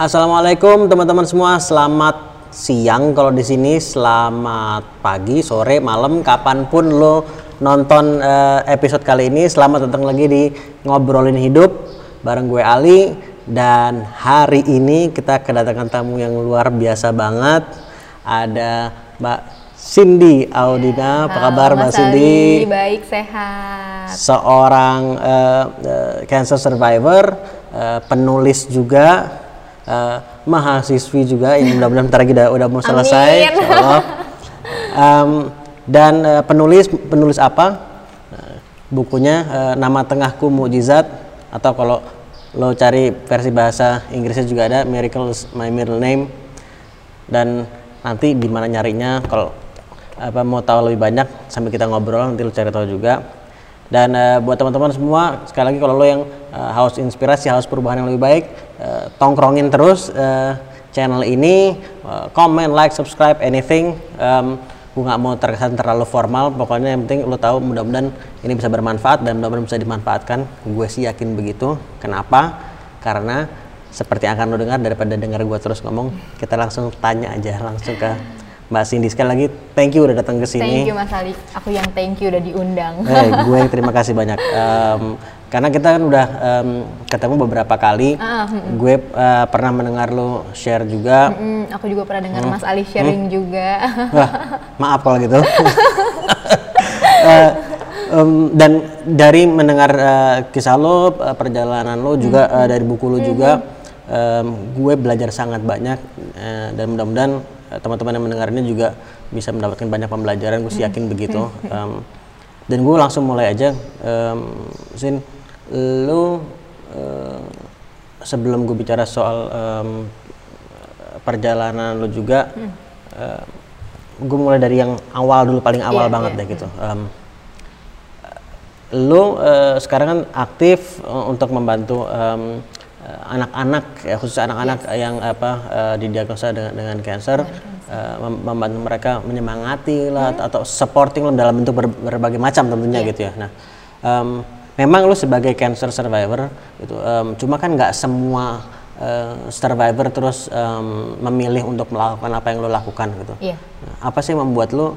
Assalamualaikum teman-teman semua, selamat siang kalau di sini, selamat pagi, sore, malam, kapan pun lo nonton uh, episode kali ini. Selamat datang lagi di ngobrolin hidup bareng gue Ali dan hari ini kita kedatangan tamu yang luar biasa banget. Ada Mbak Cindy Audina, apa kabar Mbak Cindy? Baik, sehat. Seorang uh, uh, cancer survivor, uh, penulis juga uh, mahasiswi juga yang mudah-mudahan bentar lagi udah, udah mau selesai. um, dan uh, penulis penulis apa? Uh, bukunya uh, nama tengahku mujizat atau kalau lo cari versi bahasa Inggrisnya juga ada Miracles My Middle Name dan nanti di mana nyarinya kalau apa mau tahu lebih banyak sambil kita ngobrol nanti lo cari tahu juga dan uh, buat teman-teman semua sekali lagi kalau lo yang uh, haus inspirasi haus perubahan yang lebih baik uh, tongkrongin terus uh, channel ini uh, comment like subscribe anything um, gue nggak mau terkesan terlalu formal pokoknya yang penting lo tahu mudah-mudahan ini bisa bermanfaat dan mudah-mudahan bisa dimanfaatkan. Gue sih yakin begitu. Kenapa? Karena seperti yang akan lo dengar daripada dengar gue terus ngomong kita langsung tanya aja langsung ke Mbak Cindy sekali lagi thank you udah datang ke sini. Thank you Mas Ali. Aku yang thank you udah diundang. Eh, gue yang terima kasih banyak. Um, karena kita kan udah um, ketemu beberapa kali. Uh, mm, gue uh, pernah mendengar lo share juga. Mm, mm, aku juga pernah dengar mm. Mas Ali sharing mm. juga. Wah, maaf kalau gitu. uh, um, dan dari mendengar uh, kisah lo, uh, perjalanan lo juga mm. uh, dari buku lo mm. juga, um, gue belajar sangat banyak uh, dan mudah-mudahan teman-teman yang mendengar ini juga bisa mendapatkan banyak pembelajaran gue sih yakin begitu. Um, dan gue langsung mulai aja. Um, Sin lu uh, sebelum gue bicara soal um, perjalanan lu juga hmm. uh, gue mulai dari yang awal dulu paling awal yeah, banget yeah. deh gitu. Um, lu uh, sekarang kan aktif uh, untuk membantu um, Eh, anak-anak ya khusus anak-anak yes. yang apa uh, didiagnosa dengan dengan cancer uh, membantu mereka menyemangati lah hmm. atau supporting lah dalam bentuk ber, berbagai macam tentunya yeah. gitu ya. Nah, um, memang lu sebagai cancer survivor itu um, cuma kan nggak semua uh, survivor terus um, memilih untuk melakukan apa yang lo lakukan gitu. Yeah. Nah, apa sih yang membuat lo uh,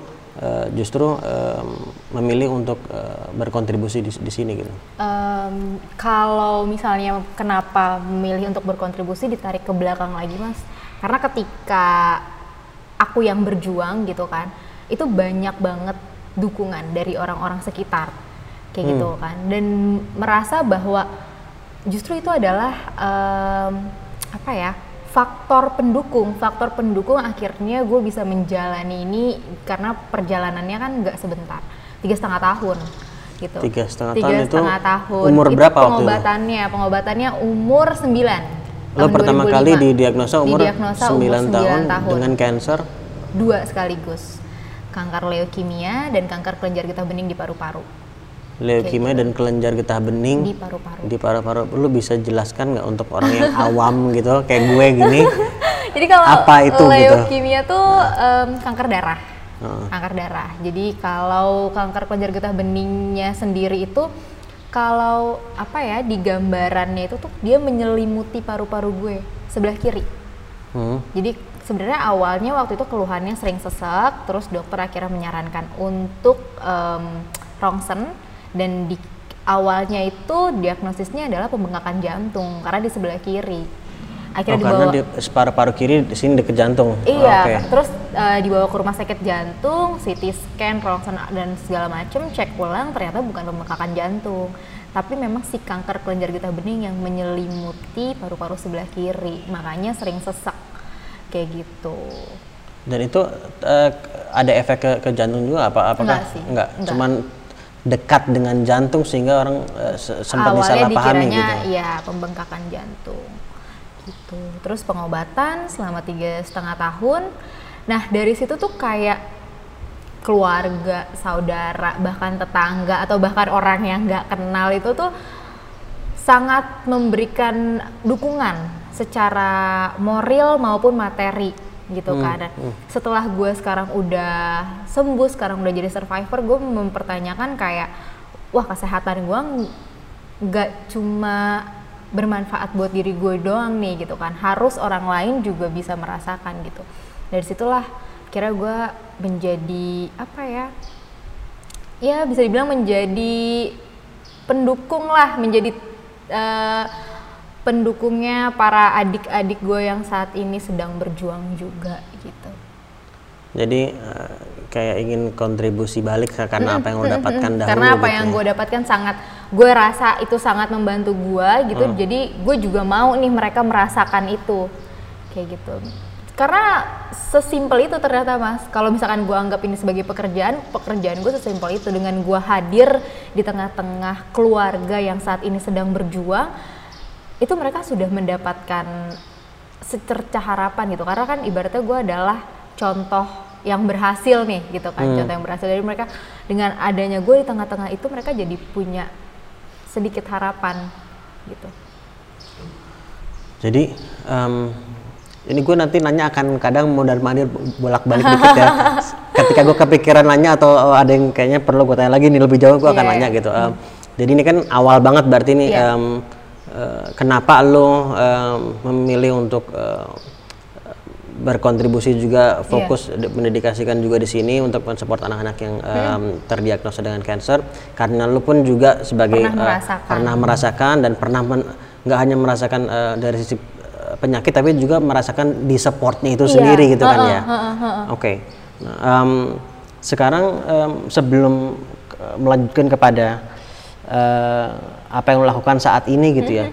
justru um, memilih untuk uh, berkontribusi di, di sini gitu? Um, kalau misalnya kenapa memilih untuk berkontribusi ditarik ke belakang lagi mas, karena ketika aku yang berjuang gitu kan, itu banyak banget dukungan dari orang-orang sekitar kayak gitu hmm. gitu kan, dan merasa bahwa justru itu adalah um, apa ya? faktor pendukung faktor pendukung akhirnya gue bisa menjalani ini karena perjalanannya kan nggak sebentar tiga setengah tahun gitu tiga setengah tiga tahun setengah itu tahun umur itu berapa pengobatannya waktu itu? pengobatannya umur sembilan lo pertama 2005. kali didiagnosa umur didiagnosa 9, umur 9 tahun, tahun dengan cancer dua sekaligus kanker leukemia dan kanker kelenjar getah bening di paru-paru leukemia gitu. dan kelenjar getah bening di paru-paru. Di paru-paru. Lu bisa jelaskan nggak untuk orang yang awam gitu kayak gue gini? Jadi kalau apa itu gitu? leukemia gitu? tuh um, kanker darah. Uh. Kanker darah. Jadi kalau kanker kelenjar getah beningnya sendiri itu kalau apa ya di gambarannya itu tuh dia menyelimuti paru-paru gue sebelah kiri. Hmm. Jadi sebenarnya awalnya waktu itu keluhannya sering sesak, terus dokter akhirnya menyarankan untuk um, rongsen dan di awalnya itu diagnosisnya adalah pembengkakan jantung karena di sebelah kiri akhirnya oh, dibawa karena di paru-paru kiri di sini deket jantung iya oh, okay. terus uh, dibawa ke rumah sakit jantung CT scan rongsen dan segala macam cek ulang ternyata bukan pembengkakan jantung tapi memang si kanker kelenjar getah bening yang menyelimuti paru-paru sebelah kiri makanya sering sesak kayak gitu dan itu uh, ada efek ke, ke jantung juga apa apakah enggak sih enggak, enggak. cuman dekat dengan jantung sehingga orang uh, sempat disalahpahami gitu. Iya, pembengkakan jantung. Gitu. Terus pengobatan selama tiga setengah tahun. Nah dari situ tuh kayak keluarga, saudara, bahkan tetangga atau bahkan orang yang nggak kenal itu tuh sangat memberikan dukungan secara moral maupun materi gitu hmm, kan. Hmm. Setelah gue sekarang udah sembuh, sekarang udah jadi survivor, gue mempertanyakan kayak, wah kesehatan gue nggak cuma bermanfaat buat diri gue doang nih gitu kan. Harus orang lain juga bisa merasakan gitu. Dari situlah kira gue menjadi apa ya ya bisa dibilang menjadi pendukung lah menjadi uh, pendukungnya para adik-adik gue yang saat ini sedang berjuang juga gitu. Jadi uh, kayak ingin kontribusi balik karena apa yang lo dapatkan dahulu karena apa gitu yang ya. gue dapatkan sangat gue rasa itu sangat membantu gue gitu. Hmm. jadi gue juga mau nih mereka merasakan itu. Kayak gitu. Karena sesimpel itu ternyata mas. Kalau misalkan gue anggap ini sebagai pekerjaan pekerjaan gue sesimpel itu. Dengan gue hadir di tengah-tengah keluarga yang saat ini sedang berjuang itu mereka sudah mendapatkan secerca harapan gitu. Karena kan ibaratnya gue adalah contoh yang berhasil nih gitu kan hmm. contoh yang berhasil dari mereka dengan adanya gue di tengah-tengah itu mereka jadi punya sedikit harapan gitu. Jadi um, ini gue nanti nanya akan kadang mau dari mandir bolak-balik dikit ya. Ketika gue kepikiran nanya atau oh, ada yang kayaknya perlu gue tanya lagi nih lebih jauh gue yeah. akan iya. nanya gitu. Um, jadi ini kan awal banget berarti nih yeah. um, uh, kenapa lo um, memilih untuk uh, berkontribusi juga fokus yeah. mendedikasikan juga di sini untuk mensupport anak-anak yang um, hmm. terdiagnosa dengan cancer karena lu pun juga sebagai pernah uh, merasakan, pernah merasakan dan pernah nggak hanya merasakan uh, dari sisi uh, penyakit tapi juga merasakan di supportnya itu yeah. sendiri gitu uh, kan ya. Uh, uh, uh, uh. Oke. Okay. Nah, um, sekarang um, sebelum melanjutkan kepada uh, apa yang lo lakukan saat ini gitu ya.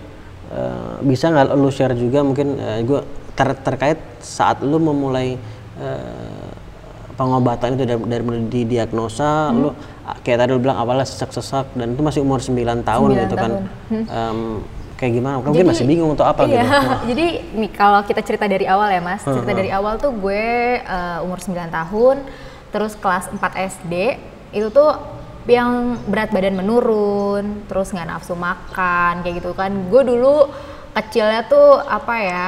Uh, bisa nggak lu share juga mungkin uh, gue ter terkait saat lu memulai uh, pengobatan itu dari, dari mulai didiagnosa hmm. lu kayak tadi lu bilang awalnya sesak-sesak dan itu masih umur 9 tahun 9 gitu kan. tahun. kan hmm. um, kayak gimana mungkin masih bingung untuk apa iya, gitu jadi nih kalau kita cerita dari awal ya mas cerita hmm. dari awal tuh gue uh, umur 9 tahun terus kelas 4 SD itu tuh yang berat badan menurun terus nggak nafsu makan kayak gitu kan gue dulu kecilnya tuh apa ya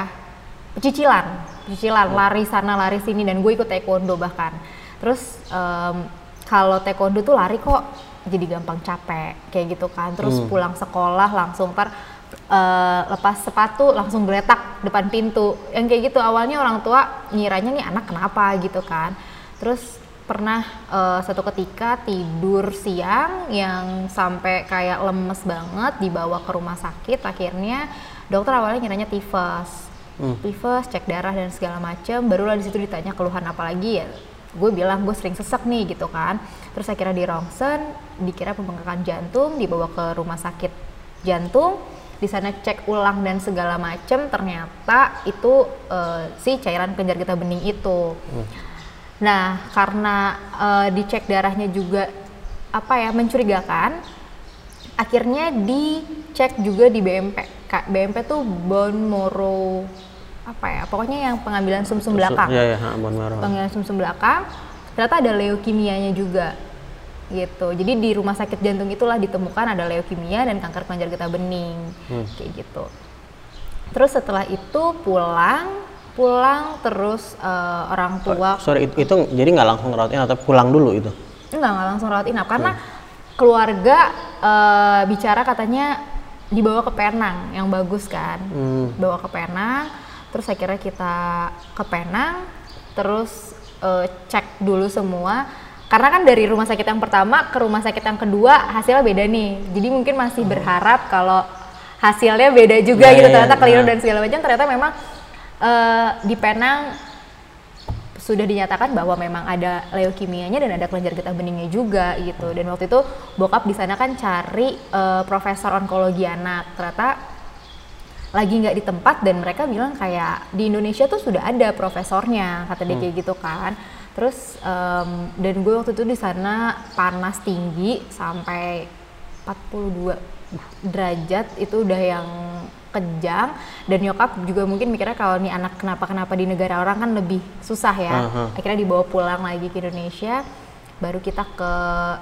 cicilan cicilan oh. lari sana lari sini dan gue ikut taekwondo bahkan. Terus um, kalau taekwondo tuh lari kok jadi gampang capek kayak gitu kan. Terus hmm. pulang sekolah langsung ter uh, lepas sepatu langsung geletak depan pintu. Yang kayak gitu awalnya orang tua ngiranya nih anak kenapa? gitu kan. Terus pernah uh, satu ketika tidur siang yang sampai kayak lemes banget dibawa ke rumah sakit akhirnya dokter awalnya ngiranya tifus hmm. tifus, cek darah dan segala macam. Barulah di situ ditanya keluhan apa lagi ya. Gue bilang gue sering sesek nih gitu kan. Terus kira di rongsen, dikira pembengkakan jantung, dibawa ke rumah sakit jantung. Di sana cek ulang dan segala macam, ternyata itu uh, si cairan kelenjar getah bening itu. Hmm. Nah, karena uh, dicek darahnya juga apa ya mencurigakan, akhirnya dicek juga di BMP. BMP tuh bone marrow apa ya pokoknya yang pengambilan sumsum -sum belakang ya, ya, bone marrow. pengambilan sumsum -sum belakang ternyata ada leukemianya juga gitu jadi di rumah sakit jantung itulah ditemukan ada leukemia dan kanker kelenjar getah bening hmm. kayak gitu terus setelah itu pulang pulang terus uh, orang tua sorry itu, itu jadi nggak langsung rawat inap atau pulang dulu itu enggak nggak langsung rawat inap karena hmm. keluarga uh, bicara katanya dibawa ke Penang yang bagus kan? Hmm. bawa ke Penang terus akhirnya kita ke Penang terus uh, cek dulu semua. Karena kan dari rumah sakit yang pertama ke rumah sakit yang kedua hasilnya beda nih. Jadi mungkin masih berharap kalau hasilnya beda juga yeah, gitu ternyata yeah, keliru yeah. dan segala macam. Ternyata memang uh, di Penang sudah dinyatakan bahwa memang ada leukemianya dan ada kelenjar getah beningnya juga gitu. Dan waktu itu bokap di sana kan cari uh, profesor onkologi anak. Ternyata lagi nggak di tempat dan mereka bilang kayak di Indonesia tuh sudah ada profesornya kata dia hmm. kayak gitu kan. Terus um, dan gue waktu itu di sana panas tinggi sampai 42 derajat itu udah yang kejang dan nyokap juga mungkin mikirnya kalau nih anak kenapa kenapa di negara orang kan lebih susah ya. Uh -huh. akhirnya dibawa pulang lagi ke Indonesia baru kita ke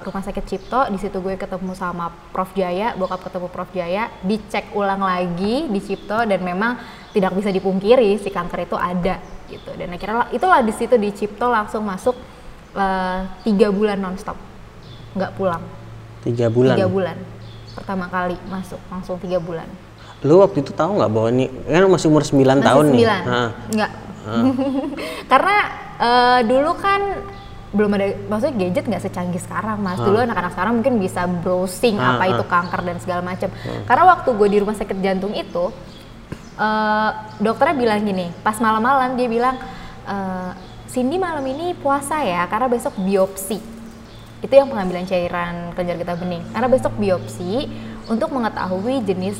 rumah sakit Cipto. Di situ gue ketemu sama Prof. Jaya bokap ketemu Prof. Jaya. Dicek ulang lagi di Cipto dan memang tidak bisa dipungkiri si kanker itu ada gitu. Dan akhirnya itulah di situ di Cipto langsung masuk uh, tiga bulan nonstop. Nggak pulang. Tiga bulan? Tiga bulan. Pertama kali masuk langsung tiga bulan lu waktu itu tahu nggak bahwa ini kan masih umur 9 Masih tahun nih? sembilan? Nah, Enggak. Karena eh, dulu kan belum ada maksudnya gadget nggak secanggih sekarang mas. Dulu anak-anak sekarang mungkin bisa browsing Ah, apa ah. itu kanker dan segala macam. Karena waktu gue di rumah sakit jantung itu eh, dokternya bilang gini pas malam-malam dia bilang eh, Cindy malam ini puasa ya karena besok biopsi. Itu yang pengambilan cairan kelenjar getah bening. Karena besok biopsi untuk mengetahui jenis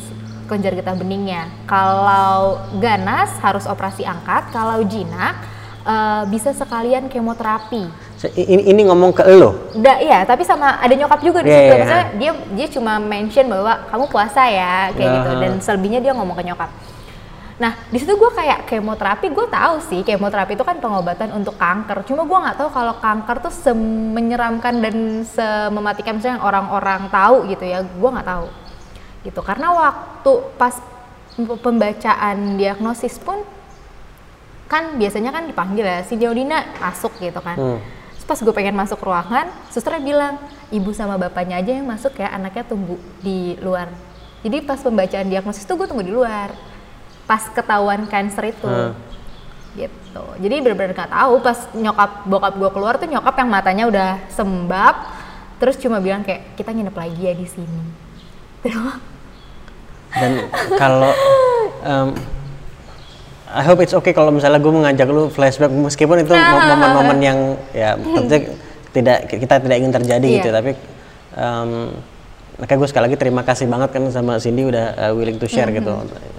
kelenjar getah beningnya kalau ganas harus operasi angkat kalau jinak eh, bisa sekalian kemoterapi ini, ini ngomong ke lo Udah iya, tapi sama ada nyokap juga di Iya, situ. iya. Maksudnya dia dia cuma mention bahwa kamu puasa ya kayak gitu Aha. dan selebihnya dia ngomong ke nyokap. Nah di situ gue kayak kemoterapi gue tahu sih kemoterapi itu kan pengobatan untuk kanker. Cuma gue nggak tahu kalau kanker tuh semenyeramkan dan semematikan misalnya orang-orang tahu gitu ya. Gue nggak tahu gitu karena waktu pas pembacaan diagnosis pun kan biasanya kan dipanggil ya si Deodina masuk gitu kan. Hmm. Terus pas gue pengen masuk ruangan, susternya bilang, ibu sama bapaknya aja yang masuk ya, anaknya tunggu di luar. Jadi pas pembacaan diagnosis tuh gue tunggu di luar. Pas ketahuan cancer itu. Hmm. Gitu. Jadi benar-benar gak tahu pas nyokap bokap gue keluar tuh nyokap yang matanya udah sembab, terus cuma bilang kayak kita nginep lagi ya di sini. Terus dan kalau em, I hope it's okay kalau misalnya gue mengajak lu flashback meskipun itu mo- momen-momen yang ya tentunya tidak kita tidak ingin terjadi Iya. gitu tapi em, makanya gue sekali lagi terima kasih banget kan sama Cindy udah uh, willing to share gitu.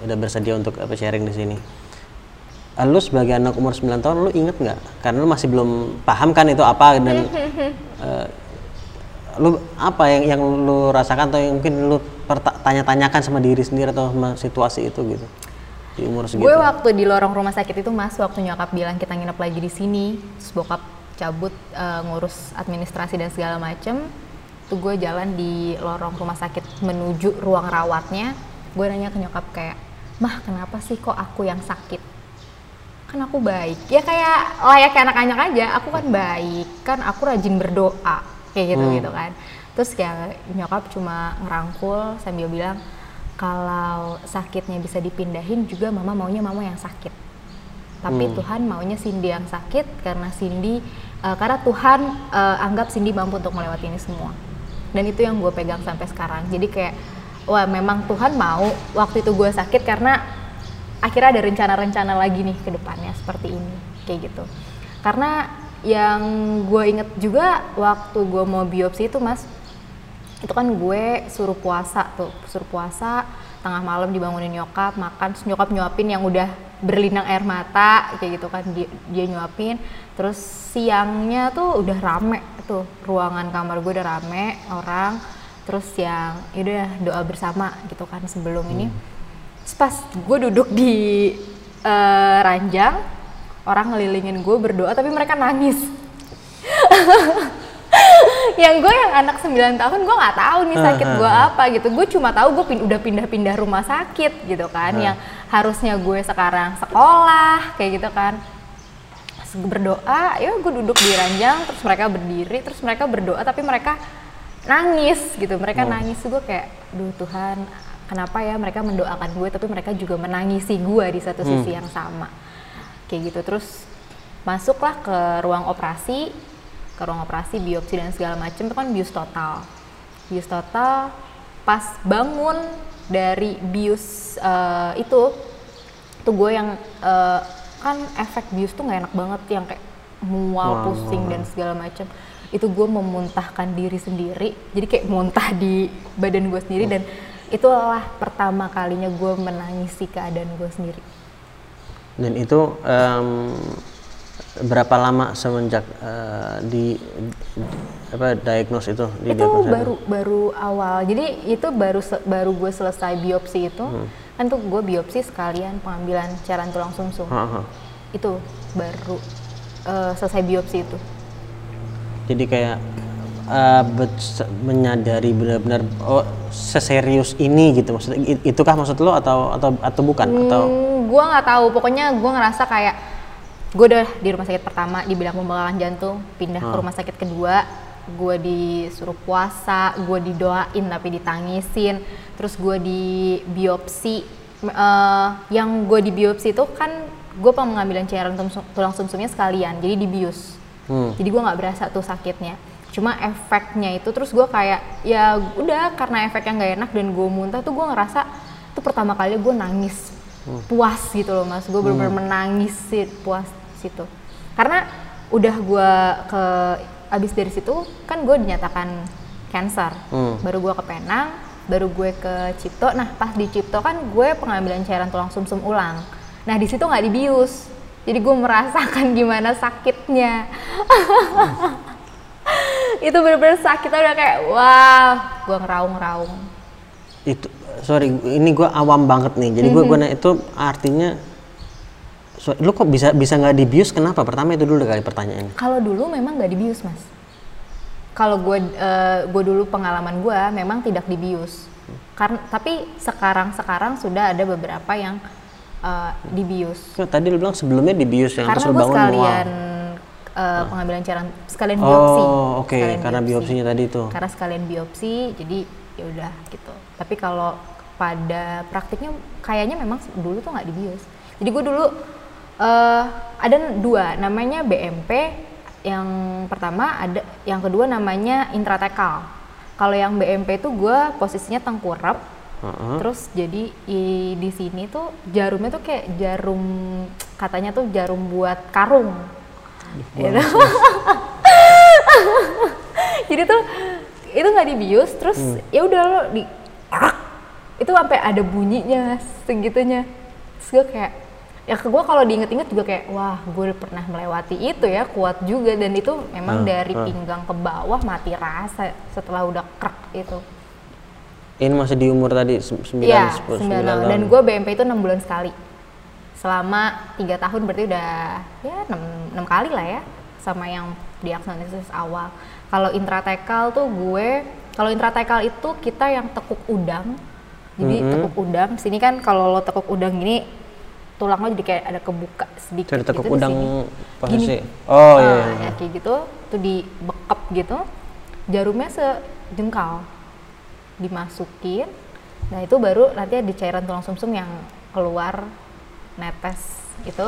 Udah bersedia untuk apa sharing di sini. Uh, lu sebagai anak umur 9 tahun lu inget nggak? Karena lu masih belum paham kan itu apa dan uh, lu apa yang yang lu rasakan atau yang mungkin lu tanya-tanyakan sama diri sendiri atau sama situasi itu gitu di umur segitu Gue waktu di lorong rumah sakit itu mas, waktu nyokap bilang kita nginep lagi di sini, terus bokap cabut eh, ngurus administrasi dan segala macem, tuh gue jalan di lorong rumah sakit menuju ruang rawatnya, gue nanya ke nyokap kayak, mah kenapa sih kok aku yang sakit? Kan aku baik, ya kayak layaknya anak-anak aja, aku kan baik, kan aku rajin berdoa, kayak gitu Hmm. gitu kan. Terus kayak nyokap cuma ngerangkul sambil bilang, kalau sakitnya bisa dipindahin juga mama maunya mama yang sakit. Tapi Hmm. Tuhan maunya Cindy yang sakit karena Cindy eh, karena Tuhan eh, anggap Cindy mampu untuk melewati ini semua. Dan itu yang gue pegang sampai sekarang. Jadi kayak wah memang Tuhan mau waktu itu gue sakit karena akhirnya ada rencana-rencana lagi nih ke depannya seperti ini kayak gitu. Karena yang gue inget juga waktu gue mau biopsi itu mas itu kan gue suruh puasa tuh suruh puasa tengah malam dibangunin nyokap makan terus nyokap nyuapin yang udah berlinang air mata kayak gitu kan. Dia, dia nyuapin. Terus siangnya tuh udah rame tuh ruangan kamar gue udah rame orang. Terus yang udah doa bersama gitu kan sebelum ini. Terus pas gue duduk di eh, ranjang orang ngelilingin gue berdoa tapi mereka nangis yang gue yang anak 9 tahun gue nggak tahu nih sakit gue apa gitu. Gue cuma tahu gue pin- udah pindah-pindah rumah sakit gitu kan yang harusnya gue sekarang sekolah kayak gitu kan. Gue berdoa ya gue duduk di ranjang terus mereka berdiri terus mereka berdoa tapi mereka nangis gitu. Mereka nangis gue kayak duh Tuhan kenapa ya mereka mendoakan gue tapi mereka juga menangisi gue di satu sisi yang sama. Kayak gitu. Terus masuklah ke ruang operasi ke ruang operasi biopsi dan segala macam itu kan bius total. Bius total pas bangun dari bius eh, itu tuh gue yang eh, kan efek bius tuh nggak enak banget yang kayak mual Mual, pusing dan segala macam itu gue memuntahkan diri sendiri jadi kayak muntah di badan gue sendiri dan itulah pertama kalinya gue menangisi keadaan gue sendiri. Dan itu em, berapa lama semenjak eh, di, di- apa diagnose itu di itu baru baru awal. Jadi itu baru baru gue selesai biopsi itu Hmm. kan tuh gue biopsi sekalian pengambilan cairan tulang sumsum. Ha. itu baru eh, selesai biopsi itu. Jadi kayak bet- menyadari benar-benar oh seserius ini gitu maksudnya itukah maksud lo atau atau atau bukan? Atau Hmm, gue nggak tahu. Pokoknya gue ngerasa kayak gue udah di rumah sakit pertama dibilang pembengkakan jantung pindah ke rumah sakit kedua. Gue disuruh puasa gue didoain tapi ditangisin. Terus gue di biopsi uh, yang gue di biopsi itu kan gue pengambilan cairan tulang sumsumnya sekalian jadi dibius hmm. jadi gue nggak berasa tuh sakitnya. Cuma efeknya itu terus gue kayak ya udah karena efeknya nggak enak dan gue muntah tuh gue ngerasa itu pertama kali gue nangis. Hmm. puas gitu loh mas. Gue hmm. bener-bener menangis sih puas situ. Karena udah gue ke abis dari situ kan gue dinyatakan cancer. Hmm. baru gue ke Penang baru gue ke Cipto. Nah pas di Cipto kan gue pengambilan cairan tulang sumsum -sum ulang. Nah di situ nggak dibius. Jadi gue merasakan gimana sakitnya. Itu bener-bener sakitnya udah kayak wah gue ngeraung-ngeraung itu sorry ini gue awam banget nih. Jadi gue mm -hmm. gue itu artinya so, lu kok bisa bisa nggak dibius kenapa? Pertama itu dulu kali pertanyaannya. Kalau dulu memang nggak dibius mas. Kalau gue uh, gue dulu pengalaman gue memang tidak dibius karena tapi sekarang sekarang sudah ada beberapa yang uh, dibius nah, tadi lu bilang sebelumnya dibius yang karena gue sekalian uh, pengambilan cairan sekalian oh, biopsi. Oh oke okay. karena biopsi. biopsinya tadi itu karena sekalian biopsi jadi ya udah gitu. Tapi kalau pada praktiknya kayaknya memang dulu tuh nggak dibius jadi gue dulu uh, ada dua namanya BMP yang pertama ada yang kedua namanya intratekal kalau yang BMP itu gue posisinya tengkurap uh-huh. terus jadi i, di sini tuh jarumnya tuh kayak jarum katanya tuh jarum buat karung gitu. jadi tuh itu nggak dibius terus hmm. ya udah lo di itu sampai ada bunyinya segitunya terus gue kayak ya ke gue kalau diinget-inget juga kayak wah gue pernah melewati itu ya kuat juga. Dan itu memang hmm, dari hmm. pinggang ke bawah mati rasa setelah udah krek itu. Ini masih di umur tadi sembilan ya, 9 tahun. dan gue BMP itu enam bulan sekali. Selama tiga tahun berarti udah ya enam kali lah ya sama yang diagnosis awal. Kalau intratekal tuh gue kalau intratekal itu kita yang tekuk udang. Jadi mm -hmm. tekuk udang. Sini kan kalau lo tekuk udang gini tulang lo jadi kayak ada kebuka sedikit tekuk gitu udang posisi oh iya, iya, iya. kayak gitu tuh dibekap gitu jarumnya sejengkal dimasukin nah itu baru nanti ada cairan tulang sumsum -sum yang keluar netes itu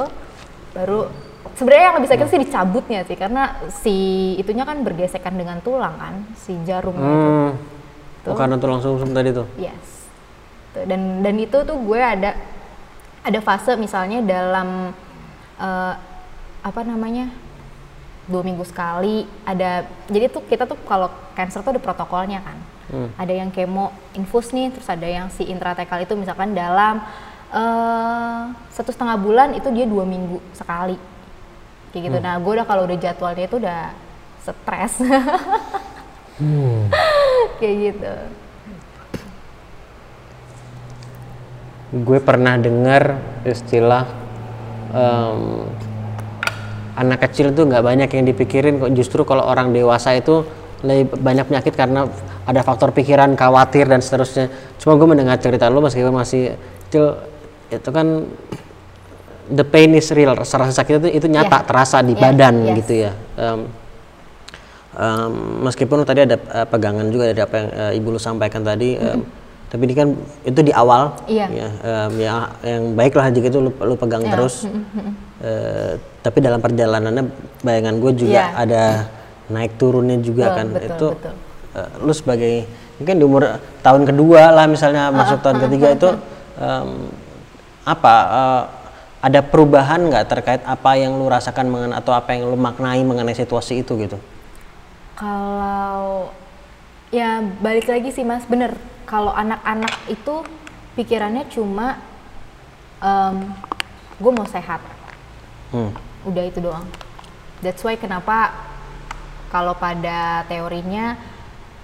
baru sebenarnya yang lebih sakit sih dicabutnya sih karena si itunya kan bergesekan dengan tulang kan si jarum hmm. itu. Oh, karena tulang sumsum tadi tuh. Yes. Dan dan itu tuh gue ada ada fase misalnya dalam uh, apa namanya dua minggu sekali ada jadi tuh kita tuh kalau cancer tuh ada protokolnya kan hmm. ada yang kemo infus nih terus ada yang si intratekal itu misalkan dalam uh, satu setengah bulan itu dia dua minggu sekali kayak gitu hmm. nah gue udah kalau udah jadwalnya itu udah stres hmm. kayak gitu gue pernah dengar istilah um, anak kecil tuh nggak banyak yang dipikirin kok justru kalau orang dewasa itu lebih banyak penyakit karena ada faktor pikiran khawatir dan seterusnya cuma gue mendengar cerita lo meskipun masih kecil itu kan the pain is real rasa sakit itu itu nyata yeah. terasa di yeah. badan yes. gitu ya um, um, meskipun tadi ada uh, pegangan juga dari apa yang uh, ibu lu sampaikan tadi mm -hmm. um, tapi ini kan itu di awal iya. ya um, ya yang baiklah jika itu lu, lu pegang yeah. terus uh, tapi dalam perjalanannya bayangan gue juga yeah. ada naik turunnya juga betul, kan betul, itu betul. Uh, lu sebagai mungkin di umur tahun kedua lah misalnya uh, masuk tahun uh, ketiga uh, itu um, apa uh, ada perubahan nggak terkait apa yang lu rasakan mengenai atau apa yang lu maknai mengenai situasi itu gitu kalau ya balik lagi sih mas bener kalau anak-anak itu pikirannya cuma um, gue mau sehat hmm. udah itu doang that's why kenapa kalau pada teorinya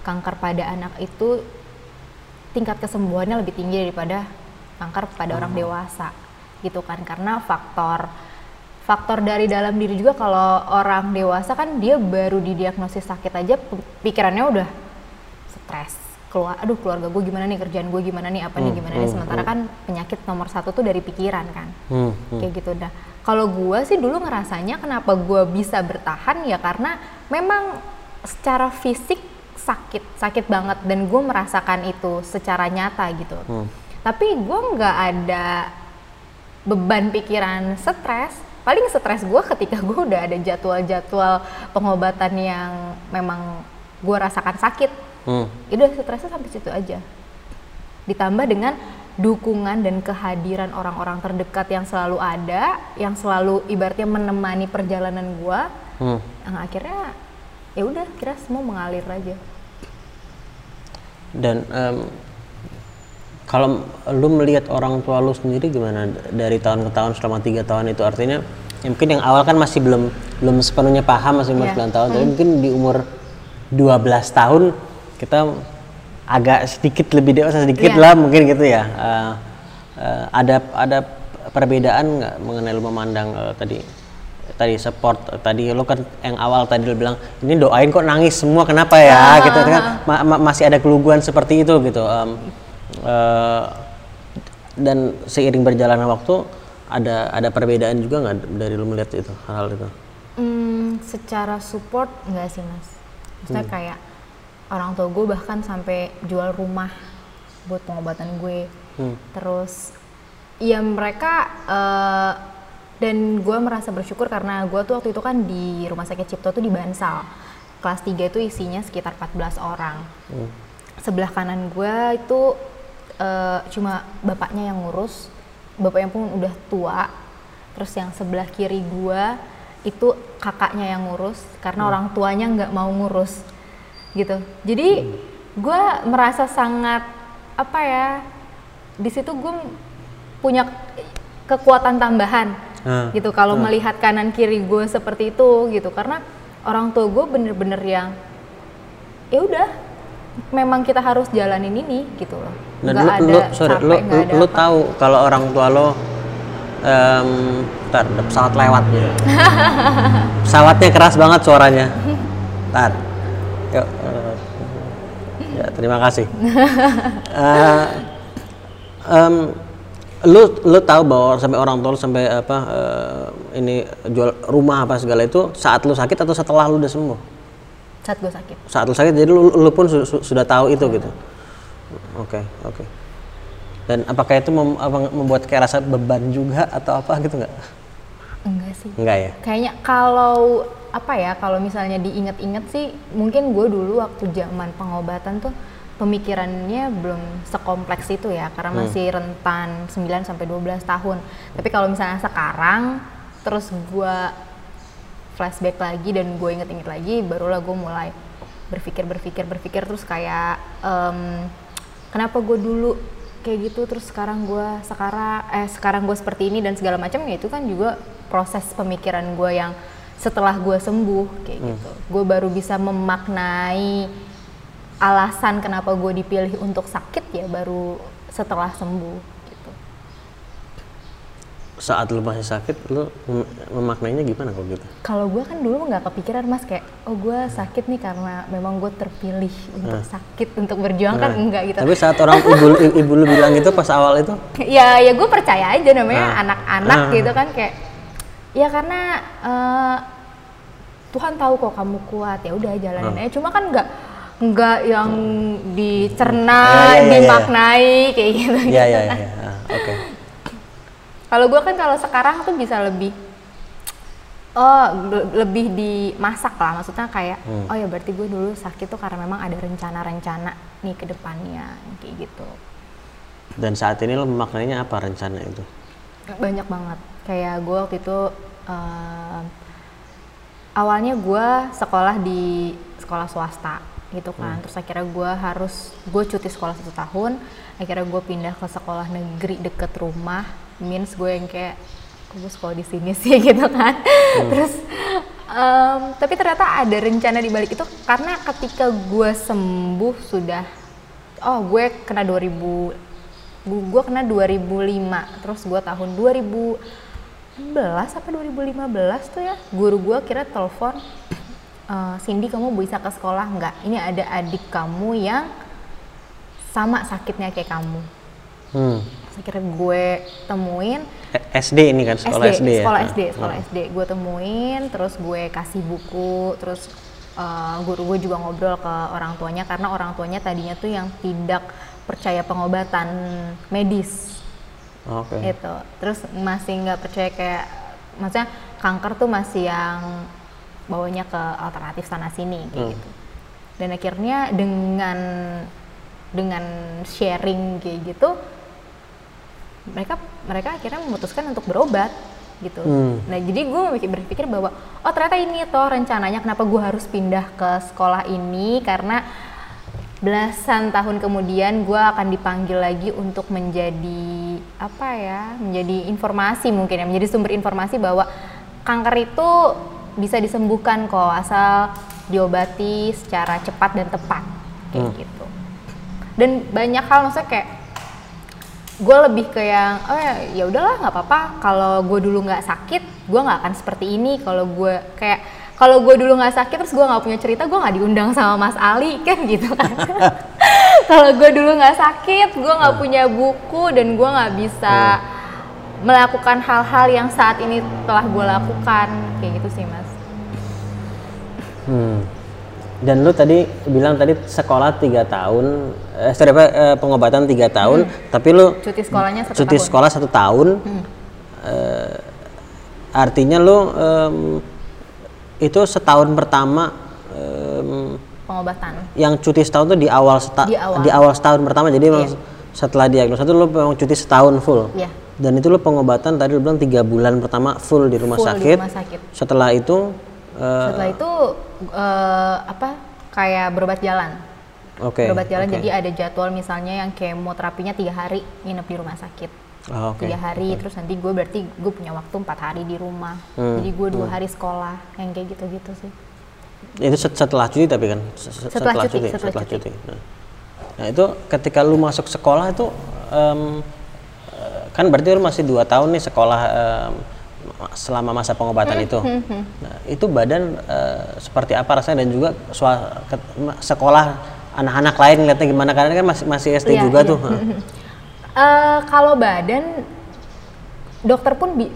kanker pada anak itu tingkat kesembuhannya lebih tinggi daripada kanker pada hmm. orang dewasa gitu kan karena faktor faktor dari dalam diri juga kalau orang dewasa kan dia baru didiagnosis sakit aja pikirannya udah stres. Keluar aduh keluarga gue gimana nih kerjaan gue gimana nih apa hmm, nih. gimana hmm, nih sementara hmm. kan penyakit nomor satu tuh dari pikiran kan. Hmm, hmm. kayak gitu. Dah kalau gue sih dulu ngerasanya kenapa gue bisa bertahan ya karena memang secara fisik sakit sakit banget. Dan gue merasakan itu secara nyata gitu. Hmm. tapi gue nggak ada beban pikiran stres. Paling stres gue ketika gue udah ada jadwal-jadwal pengobatan yang memang gue rasakan sakit Hmm. itu stresnya sampai situ aja ditambah dengan dukungan dan kehadiran orang-orang terdekat yang selalu ada yang selalu ibaratnya menemani perjalanan gue Hmm. yang akhirnya ya udah kira semua mengalir aja Dan em, kalau lu melihat orang tua lu sendiri gimana dari tahun ke tahun selama tiga tahun itu artinya ya mungkin yang awal kan masih belum belum sepenuhnya paham masih umur Iya. 9 tahun tapi mungkin di umur 12 tahun kita agak sedikit lebih dewasa sedikit Iya. lah mungkin gitu ya. Eh, eh, ada ada perbedaan nggak mengenai lu memandang eh, tadi tadi support tadi lo kan yang awal tadi lo bilang ini doain kok nangis semua kenapa ya? Gitu kan. Ma- ma- masih ada keluguan seperti itu gitu. Em, eh, dan seiring berjalannya waktu ada ada perbedaan juga nggak dari lo melihat itu hal-hal itu? Hmm, secara support enggak sih mas. Maksudnya kayak orang tua gue bahkan sampai jual rumah buat pengobatan gue. Hmm. terus ya mereka eh, dan gue merasa bersyukur karena gue tuh waktu itu kan di rumah sakit Cipto tuh di Bansal. Kelas 3 itu isinya sekitar 14 orang. Sebelah kanan gue itu eh, cuma bapaknya yang ngurus bapaknya pun udah tua. Terus yang sebelah kiri gue itu kakaknya yang ngurus karena orang tuanya nggak mau ngurus gitu. Jadi gue merasa sangat apa ya di situ gue punya kekuatan tambahan Ah, gitu. Kalau melihat kanan kiri gue seperti itu gitu. Karena orang tua gue bener-bener yang ya udah memang kita harus jalanin ini gitu loh. Dan nggak lu, ada lu sorry capek lu, lu, ada lu apa. tahu kalau orang tua lo em tar pesawat lewat gitu pesawatnya keras banget suaranya. Tar yuk. Ya terima kasih. Eh, em, lu lu tahu bahwa sampai orang tua lu sampai apa eh, ini jual rumah apa segala itu saat lu sakit atau setelah lu udah sembuh? Saat gue sakit. Saat lu sakit jadi lu, lu pun su- su- sudah tahu itu gitu? Oke oke. Dan apakah itu mem- apa, membuat kayak rasa beban juga atau apa gitu nggak? Enggak sih. Enggak ya? Kayaknya kalau apa ya kalau misalnya diinget-inget sih mungkin gue dulu waktu zaman pengobatan tuh pemikirannya belum sekompleks itu ya karena masih rentan 9 sampai 12 tahun. Tapi kalau misalnya sekarang terus gue flashback lagi dan gue inget-inget lagi barulah gue mulai berpikir berpikir berpikir terus kayak em, kenapa gue dulu kayak gitu terus sekarang gue sekarang eh sekarang gue seperti ini dan segala macam ya itu kan juga proses pemikiran gue yang setelah gue sembuh kayak gitu. Gue baru bisa memaknai alasan kenapa gue dipilih untuk sakit ya baru setelah sembuh gitu. Saat lu masih sakit lu mem- memaknainya gimana kalau gitu? Kalau gue kan dulu nggak kepikiran mas kayak oh gue sakit nih karena memang gue terpilih untuk sakit untuk berjuang kan Nah, enggak gitu. Tapi saat orang ibu ibu lu bilang gitu pas awal itu? Ya ya gue percaya aja namanya Ah. anak-anak Ah. gitu kan kayak ya karena eh, Tuhan tahu kok kamu kuat ya udah jalanin Ah. aja cuma kan nggak nggak yang dicerna Ya, ya, ya, ya. dimaknai kayak gitu ya ya ya, ya. Ah, oke kalau gue kan kalau sekarang tuh bisa lebih oh le- lebih dimasak lah maksudnya kayak Hmm. oh ya berarti gue dulu sakit tuh karena memang ada rencana-rencana nih ke depannya kayak gitu dan saat ini lo memaknainya apa rencana itu banyak banget kayak gue waktu itu em, awalnya gue sekolah di sekolah swasta gitu kan. Terus akhirnya gue harus gue cuti sekolah satu tahun. Akhirnya gue pindah ke sekolah negeri deket rumah. Means gue yang kayak gue sekolah di sini sih? gitu kan. Terus em, tapi ternyata ada rencana di balik itu karena ketika gue sembuh sudah oh gue kena 2000 gu- gue kena 2005 terus gue tahun 2016 apa 2015 tuh ya guru gue kira telepon "Eh, Cindy kamu bisa ke sekolah nggak ini ada adik kamu yang sama sakitnya kayak kamu hmm. Akhirnya gue temuin Eh, SD ini kan sekolah SD, ya sekolah Ah, SD, sekolah ah. SD. Gue temuin, terus gue kasih buku, terus uh, guru gue juga ngobrol ke orang tuanya karena orang tuanya tadinya tuh yang tidak percaya pengobatan medis Oke. itu terus masih nggak percaya kayak maksudnya kanker tuh masih yang bawanya ke alternatif sana sini kayak Hmm. gitu dan akhirnya dengan dengan sharing kayak gitu mereka mereka akhirnya memutuskan untuk berobat gitu Hmm. nah jadi gue berpikir bahwa oh ternyata ini toh rencananya kenapa gue harus pindah ke sekolah ini karena belasan tahun kemudian gue akan dipanggil lagi untuk menjadi apa ya menjadi informasi mungkin ya menjadi sumber informasi bahwa kanker itu bisa disembuhkan kok asal diobati secara cepat dan tepat kayak Hmm. gitu dan banyak hal maksudnya kayak gue lebih ke yang oh ya ya udahlah nggak apa-apa kalau gue dulu nggak sakit gue nggak akan seperti ini kalau gue kayak kalau gue dulu nggak sakit terus gue nggak punya cerita gue nggak diundang sama Mas Ali kan gitu kan. Kalau gue dulu nggak sakit gue nggak punya buku dan gue nggak bisa melakukan hal-hal yang saat ini telah gue lakukan. Kayak gitu sih mas. Hmm. Dan lu tadi bilang tadi sekolah tiga tahun, eh, sorry apa eh, pengobatan tiga tahun, tapi lu cuti sekolahnya satu cuti tahun. sekolah satu tahun. Eh, artinya lu em, itu setahun pertama em, pengobatan yang cuti setahun tuh di awal seta- Di awal. setahun pertama. Jadi Iya. setelah diagnosa itu lu memang cuti setahun full. Iya. Dan itu lu pengobatan tadi lu bilang tiga bulan pertama full di rumah Full di sakit. rumah sakit. Setelah itu eh, setelah itu eh, apa kayak berobat jalan oke. berobat jalan oke. jadi ada jadwal misalnya yang kemoterapinya tiga hari nginep di rumah sakit Ah, oke. tiga hari terus nanti gue berarti gue punya waktu empat hari di rumah Hmm, jadi gue dua hari sekolah yang kayak gitu gitu sih Itu set- setelah cuti tapi kan Se- se- Setelah cuti, setelah cuti. Nah. Nah, itu ketika lu masuk sekolah itu eh, kan berarti lu masih dua tahun nih sekolah em, selama masa pengobatan Hmm, itu. Nah, itu badan eh, seperti apa rasanya dan juga sekolah anak-anak lain lihatnya gimana karena kan masih masih SD Iya, juga iya. tuh. Eh, kalau badan dokter pun bi-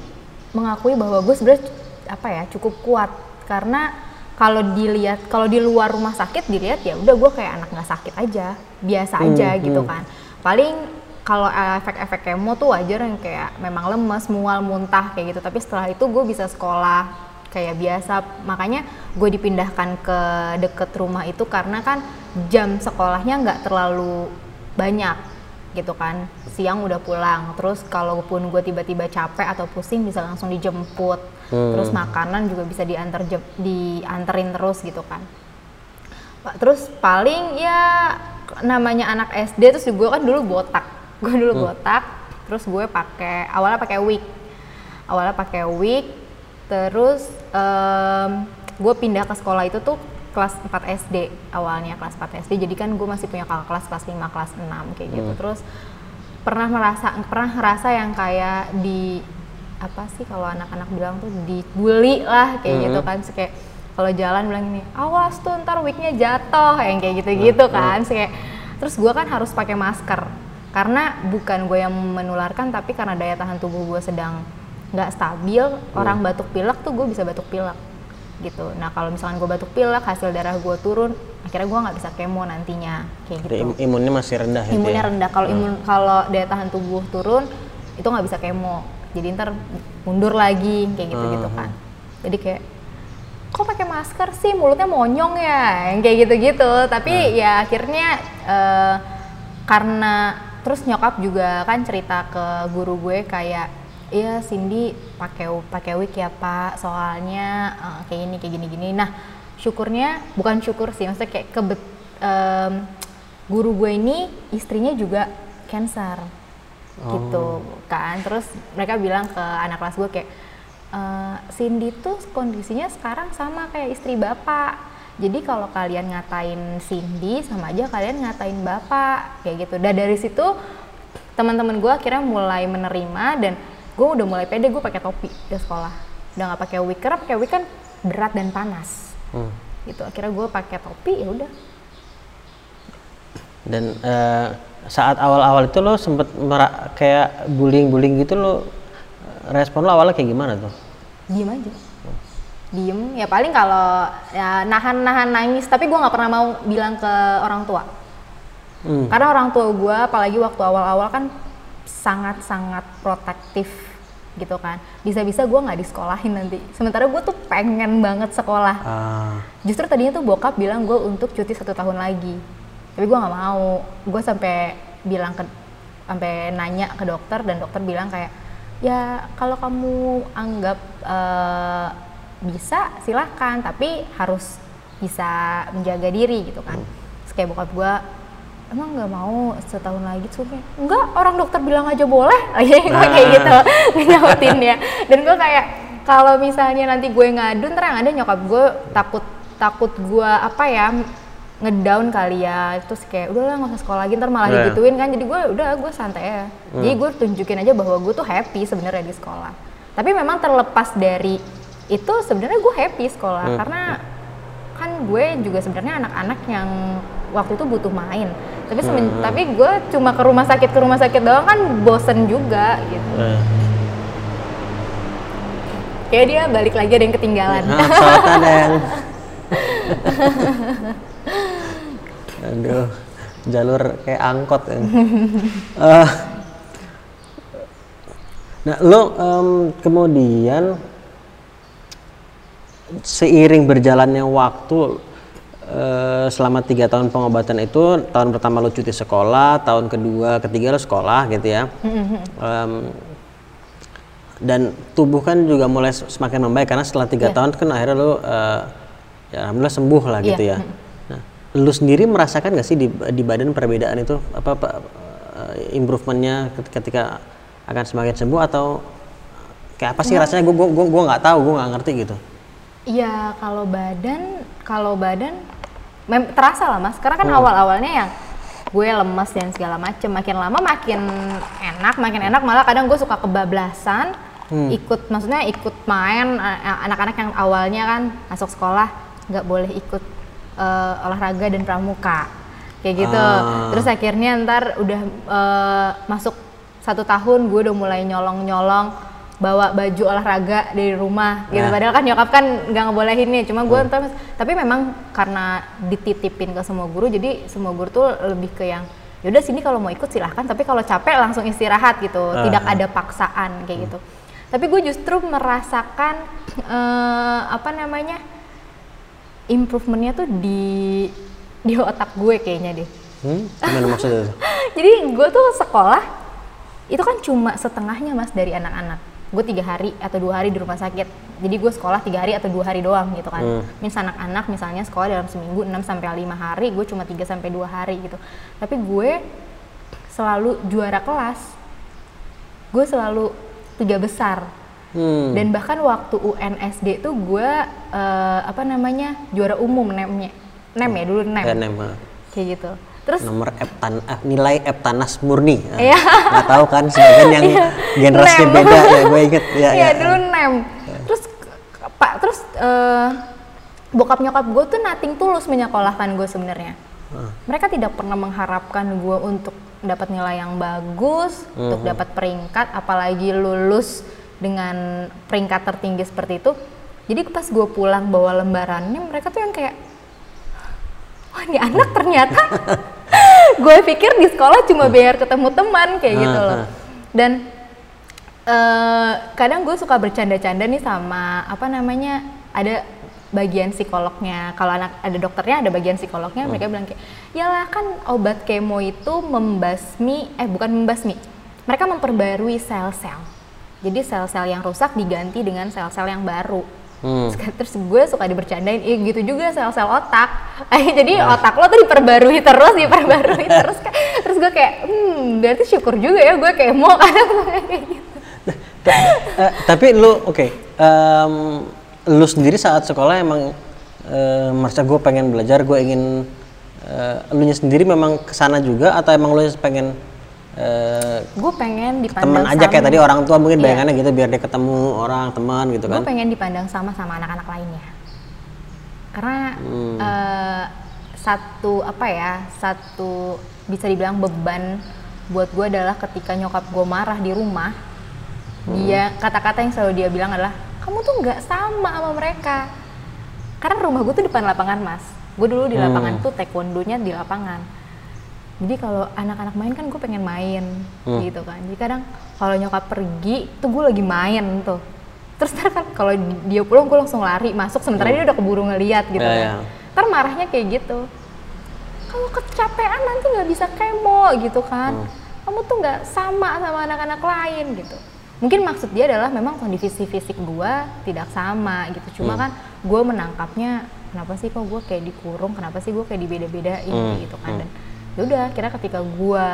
mengakui bahwa gue sebenarnya apa ya cukup kuat. Karena kalau dilihat kalau di luar rumah sakit dilihat ya udah gue kayak anak nggak sakit aja biasa aja gitu kan. Paling kalau efek-efek kemo tuh wajar yang kayak memang lemes mual muntah kayak gitu. Tapi setelah itu gue bisa sekolah kayak biasa. Makanya gue dipindahkan ke deket rumah itu karena kan jam sekolahnya nggak terlalu banyak gitu kan. Siang udah pulang terus kalaupun gue tiba-tiba capek atau pusing bisa langsung dijemput. Terus makanan juga bisa diantar dianterin terus gitu kan. Terus paling ya namanya anak SD terus gue kan dulu botak. Gue dulu botak terus gue pakai awalnya pakai wig. Awalnya pakai wig terus gue pindah ke sekolah itu tuh kelas 4 SD awalnya kelas 4 SD jadi kan gue masih punya kakak kelas kelas 5 kelas 6 kayak gitu. Terus pernah merasa pernah ngerasa yang kayak di apa sih kalau anak-anak bilang tuh dibully lah kayak gitu kan. Terus kayak kalau jalan bilang gini awas tuh ntar wignya jatuh yang kayak gitu-gitu kan. Terus kayak terus gue kan harus pakai masker. Karena bukan gue yang menularkan tapi karena daya tahan tubuh gue sedang nggak stabil orang batuk pilek tuh gue bisa batuk pilek gitu. Nah kalau misalkan gue batuk pilek hasil darah gue turun akhirnya gue nggak bisa kemo nantinya kayak gitu. im- imunnya masih rendah gitu imunnya ya? rendah. Kalau imun kalau daya tahan tubuh turun itu nggak bisa kemo. Jadi ntar mundur lagi kayak gitu gitu kan. jadi kayak kok pakai masker sih? Mulutnya monyong ya? Yang kayak gitu gitu tapi ya akhirnya eh, karena terus nyokap juga kan cerita ke guru gue kayak iya Cindy pakai pakai wig ya Pak. Soalnya eh, kayak gini kayak gini gini. Nah syukurnya bukan syukur sih maksudnya kayak kebet em, guru gue ini istrinya juga cancer. Gitu kan. Terus mereka bilang ke anak kelas gue kayak "Eh, Cindy tuh kondisinya sekarang sama kayak istri bapak. Jadi kalau kalian ngatain Cindy sama aja kalian ngatain bapak. Kayak gitu. Dan dari situ teman-teman gue akhirnya mulai menerima dan gue udah mulai pede gue pakai topi di sekolah. Udah nggak pakai wig karena pakai wig kan berat dan panas. Hmm. gitu akhirnya gue pakai topi ya udah. Dan eh, saat awal-awal itu lo sempet kayak bullying-bullying gitu lo respon lo awalnya kayak gimana tuh? diem aja. Diem. Ya paling kalau ya nahan-nahan nangis tapi gue nggak pernah mau bilang ke orang tua. Hmm. karena orang tua gue apalagi waktu awal-awal kan sangat-sangat protektif gitu kan. Bisa-bisa gue nggak disekolahin nanti. Sementara gue tuh pengen banget sekolah. Ah, justru tadinya tuh bokap bilang gue untuk cuti satu tahun lagi. Tapi gue nggak mau. Gue sampai bilang ke sampai nanya ke dokter dan dokter bilang kayak ya kalau kamu anggap eh, bisa silahkan tapi harus bisa menjaga diri gitu kan. Terus kayak bokap gue emang nggak mau setahun lagi? Kayak, enggak orang dokter bilang aja boleh. Lagi gue kayak gitu nyautin ya dan gue kayak kalau misalnya nanti gue ngadu ntar yang ada nyokap gue takut takut gue apa ya ngedown kali ya. Terus kayak udahlah nggak usah sekolah lagi ntar malah Iya. digituin kan. Jadi gue udah gue santai ya. Jadi gue tunjukin aja bahwa gue tuh happy sebenarnya di sekolah. Tapi memang terlepas dari itu sebenarnya gue happy sekolah. Karena kan gue juga sebenarnya anak-anak yang waktu itu butuh main. Tapi semen- tapi gue cuma ke rumah sakit ke rumah sakit doang kan bosen juga gitu. Eh. kayak dia balik lagi ada yang ketinggalan. Nah, pesawat ada yang aduh jalur kayak angkot ya. Eh, nah lo em, kemudian seiring berjalannya waktu eh, selama tiga tahun pengobatan itu tahun pertama lo cuti sekolah tahun kedua ketiga lo sekolah gitu ya. Em, dan tubuh kan juga mulai semakin membaik karena setelah tiga tahun kan akhirnya lo eh, ya alhamdulillah sembuh lah gitu Iya, ya. Nah, lo sendiri merasakan gak sih di, di badan perbedaan itu apa, apa eh, improvementnya ket- ketika akan semakin sembuh atau kayak apa sih rasanya? Gue gue gue nggak tahu gue nggak ngerti gitu. Iya, kalau badan, kalau badan mem- terasa lah mas. Karena kan awal-awalnya yang gue lemes dan segala macem. Makin lama makin enak, makin enak. Malah kadang gue suka kebablasan, ikut, maksudnya ikut main. Anak-anak yang awalnya kan masuk sekolah nggak boleh ikut eh, olahraga dan pramuka, kayak gitu. Ah. Terus akhirnya ntar udah eh, masuk satu tahun, gue udah mulai nyolong-nyolong bawa baju olahraga dari rumah gitu Nah. padahal kan nyokap kan nggak ngebolehin nih cuma gue ntar tapi memang karena dititipin ke semua guru jadi semua guru tuh lebih ke yang yaudah sini kalau mau ikut silahkan tapi kalau capek langsung istirahat gitu Ah, tidak ah. ada paksaan kayak gitu tapi gue justru merasakan eh, apa namanya improvementnya tuh di di otak gue kayaknya deh Hmm? Gimana maksudnya? jadi gue tuh sekolah itu kan cuma setengahnya mas dari anak-anak gue tiga hari atau dua hari di rumah sakit. Jadi gue sekolah tiga hari atau dua hari doang gitu kan. Hmm. mis anak-anak misalnya sekolah dalam seminggu 6 sampai lima hari gue cuma 3 sampai dua hari gitu. Tapi gue selalu juara kelas. Gue selalu tiga besar. Hmm. dan bahkan waktu UNSD tuh gue eh, apa namanya juara umum nemnya. Nem ya dulu nem. Dan emang kayak gitu terus nomor Eptan, eh, nilai Eptanas murni. Ah, Iya. Nggak tahu kan sebagian yang generasinya Nem. beda ya gue inget ya. Iya ya. dulu nem. Terus pak terus eh, bokap nyokap gue tuh nating tulus menyekolahkan gue sebenarnya. Mereka tidak pernah mengharapkan gue untuk dapat nilai yang bagus, untuk dapat peringkat, apalagi lulus dengan peringkat tertinggi seperti itu. Jadi pas gue pulang bawa lembarannya, mereka tuh yang kayak, wah ini anak ternyata. gue pikir di sekolah cuma biar ketemu teman kayak gitu loh. Ah, ah. Dan eh, kadang gue suka bercanda-canda nih sama apa namanya ada bagian psikolognya. Kalau anak ada dokternya ada bagian psikolognya, mereka bilang kayak, yalah kan obat kemo itu membasmi, eh bukan membasmi, mereka memperbarui sel-sel. Jadi sel-sel yang rusak diganti dengan sel-sel yang baru. Hmm. Terus- gue suka dibercandain, iya gitu juga sel-sel otak. Jadi otak lo tuh diperbarui terus, diperbarui terus. Terus gue kayak, hmm berarti syukur juga ya gue kayak mau kayak gitu. Eh, tapi lu oke lu sendiri saat sekolah emang eh, merasa gue pengen belajar gue ingin eh, lu nya sendiri memang ke sana juga atau emang lu pengen eh, Gue pengen dipandang teman aja kayak tadi orang tua mungkin Iya. bayangannya gitu biar dia ketemu orang teman gitu gue kan pengen dipandang sama sama anak-anak lainnya karena Hmm. eh, satu apa ya satu bisa dibilang beban buat gue adalah ketika nyokap gue marah di rumah Hmm. dia kata-kata yang selalu dia bilang adalah kamu tuh nggak sama sama mereka karena rumah gue tuh depan lapangan mas gue dulu di lapangan Hmm. tuh taekwondonya di lapangan jadi kalau anak-anak main kan gue pengen main Hmm. gitu kan jadi kadang kalau nyokap pergi tuh gue lagi main tuh terus ntar kan kalau di- dia pulang gue langsung lari masuk sementara dia udah keburu ngeliat gitu Hmm. Ya, kan ya. ntar marahnya kayak gitu kamu kecapean nanti nggak bisa kemo gitu kan Hmm. kamu tuh nggak sama sama anak-anak lain gitu mungkin maksud dia adalah memang kondisi fisik gua tidak sama gitu cuma Hmm. kan gue menangkapnya kenapa sih kok gue kayak dikurung kenapa sih gue kayak dibeda-bedain Hmm, gitu kan dan yaudah kira ketika gua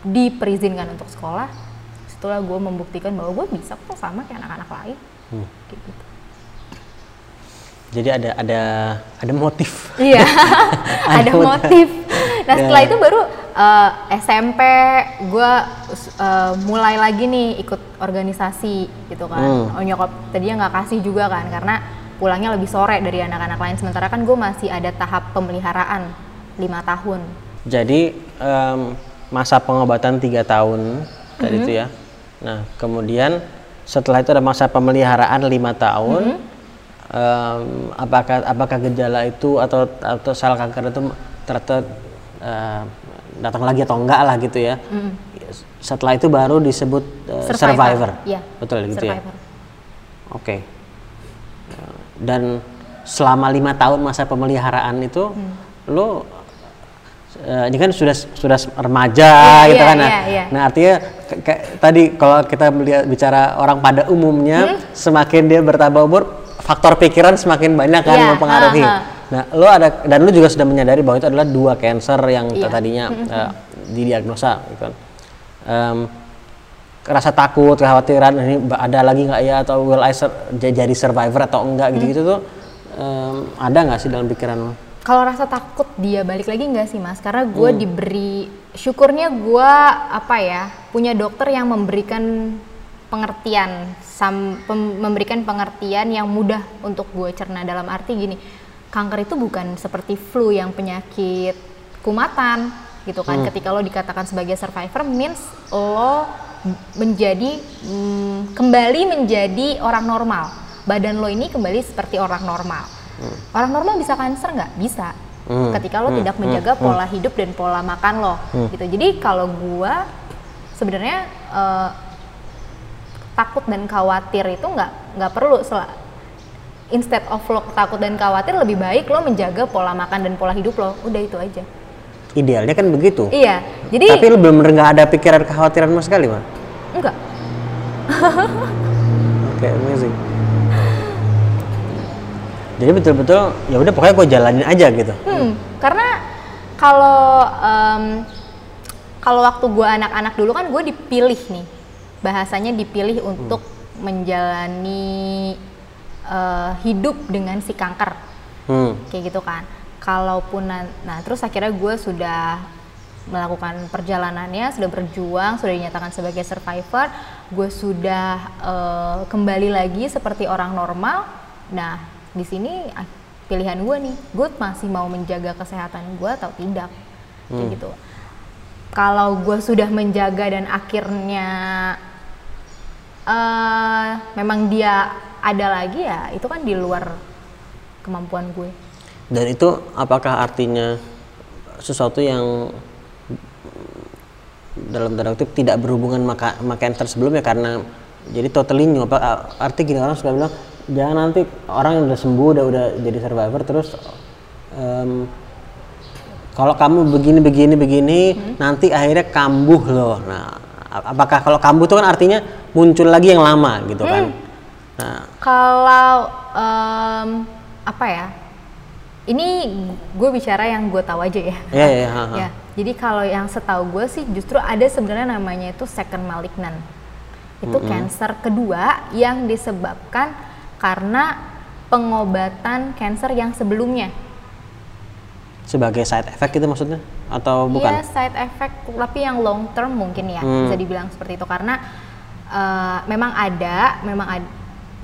diperizinkan untuk sekolah setelah gue membuktikan bahwa gue bisa kok sama kayak anak-anak lain Hmm. kayak gitu Jadi ada ada ada motif. Iya, ada Ada motif. Nah Ya. setelah itu baru eh, SMP gue mulai lagi nih ikut organisasi gitu kan. Hmm. Oh nyokap tadinya nggak kasih juga kan karena pulangnya lebih sore dari anak-anak lain. Sementara kan gue masih ada tahap pemeliharaan lima tahun. Jadi em, masa pengobatan tiga tahun tadi Mhm. itu ya. Nah kemudian setelah itu ada masa pemeliharaan lima tahun. Mhm. Em, apakah apakah gejala itu atau atau sel kanker itu ternyata eh, datang lagi atau enggak lah gitu ya. Setelah itu baru disebut eh, survivor. Iya. Betul gitu ya. survivor. Oke. Dan selama lima tahun masa pemeliharaan itu, Hmm. lo eh, ini kan sudah sudah remaja Iya, gitu iya, kan. Nah, iya, iya. nah artinya kayak tadi kalau kita melihat bicara orang pada umumnya, Hmm? semakin dia bertambah umur, faktor pikiran semakin banyak kan Iya, mempengaruhi. ha, ha. Nah, lo ada dan lo juga sudah menyadari bahwa itu adalah dua cancer yang Iya. tadinya eh, didiagnosa gitu kan. Em, rasa takut, kekhawatiran ini ada lagi nggak ya atau will I j- jadi survivor atau enggak gitu-gitu tuh em, ada nggak sih dalam pikiran lo? Kalau rasa takut dia balik lagi nggak sih mas? Karena gue Hmm. diberi syukurnya gue apa ya punya dokter yang memberikan pengertian, sam- pem- memberikan pengertian yang mudah untuk gue cerna dalam arti gini, kanker itu bukan seperti flu yang penyakit kumatan gitu kan. Ketika lo dikatakan sebagai survivor means lo menjadi mm, kembali menjadi orang normal. Badan lo ini kembali seperti orang normal. Orang normal bisa kanker nggak? Bisa. Hmm, Ketika lo tidak menjaga pola hidup dan pola makan lo, gitu. Jadi kalau gua sebenarnya eh, takut dan khawatir itu nggak nggak perlu. Sel- Instead of lo takut dan khawatir, lebih baik lo menjaga pola makan dan pola hidup lo. Udah itu aja. Idealnya kan begitu. Iya. Jadi Tapi lo belum nggak ada pikiran kekhawatiran sama sekali, mah. enggak. Oke, amazing. Jadi betul-betul ya udah pokoknya gue jalanin aja gitu. Hmm, karena kalau em, kalau waktu gue anak-anak dulu kan gue dipilih nih, bahasanya dipilih untuk menjalani eh, hidup dengan si kanker, Hmm. kayak gitu kan. Kalaupun nah terus akhirnya gue sudah melakukan perjalanannya, sudah berjuang, sudah dinyatakan sebagai survivor, gue sudah eh, kembali lagi seperti orang normal. Nah di sini ah, pilihan gue nih, gue masih mau menjaga kesehatan gue atau tidak, kayak gitu. Kalau gue sudah menjaga dan akhirnya eh memang dia ada lagi ya, itu kan di luar kemampuan gue. Dan itu apakah artinya sesuatu yang dalam tanda kutip tidak berhubungan maka sama cancer sebelumnya karena jadi totally new apa arti gini orang suka bilang jangan nanti orang yang udah sembuh udah udah jadi survivor terus em, kalau kamu begini begini begini nanti akhirnya kambuh loh nah apakah kalau kambuh itu kan artinya muncul lagi yang lama gitu kan nah Kalau em, apa ya? Ini gue bicara yang gue tahu aja ya. ya ya, ha, ha. Ya, jadi kalau yang setahu gue sih justru ada sebenarnya namanya itu second malignant. Itu cancer kedua yang disebabkan karena pengobatan cancer yang sebelumnya. sebagai side effect itu maksudnya atau bukan Iya side effect tapi yang long term mungkin ya Hmm. bisa dibilang seperti itu karena eh, memang ada, memang ada.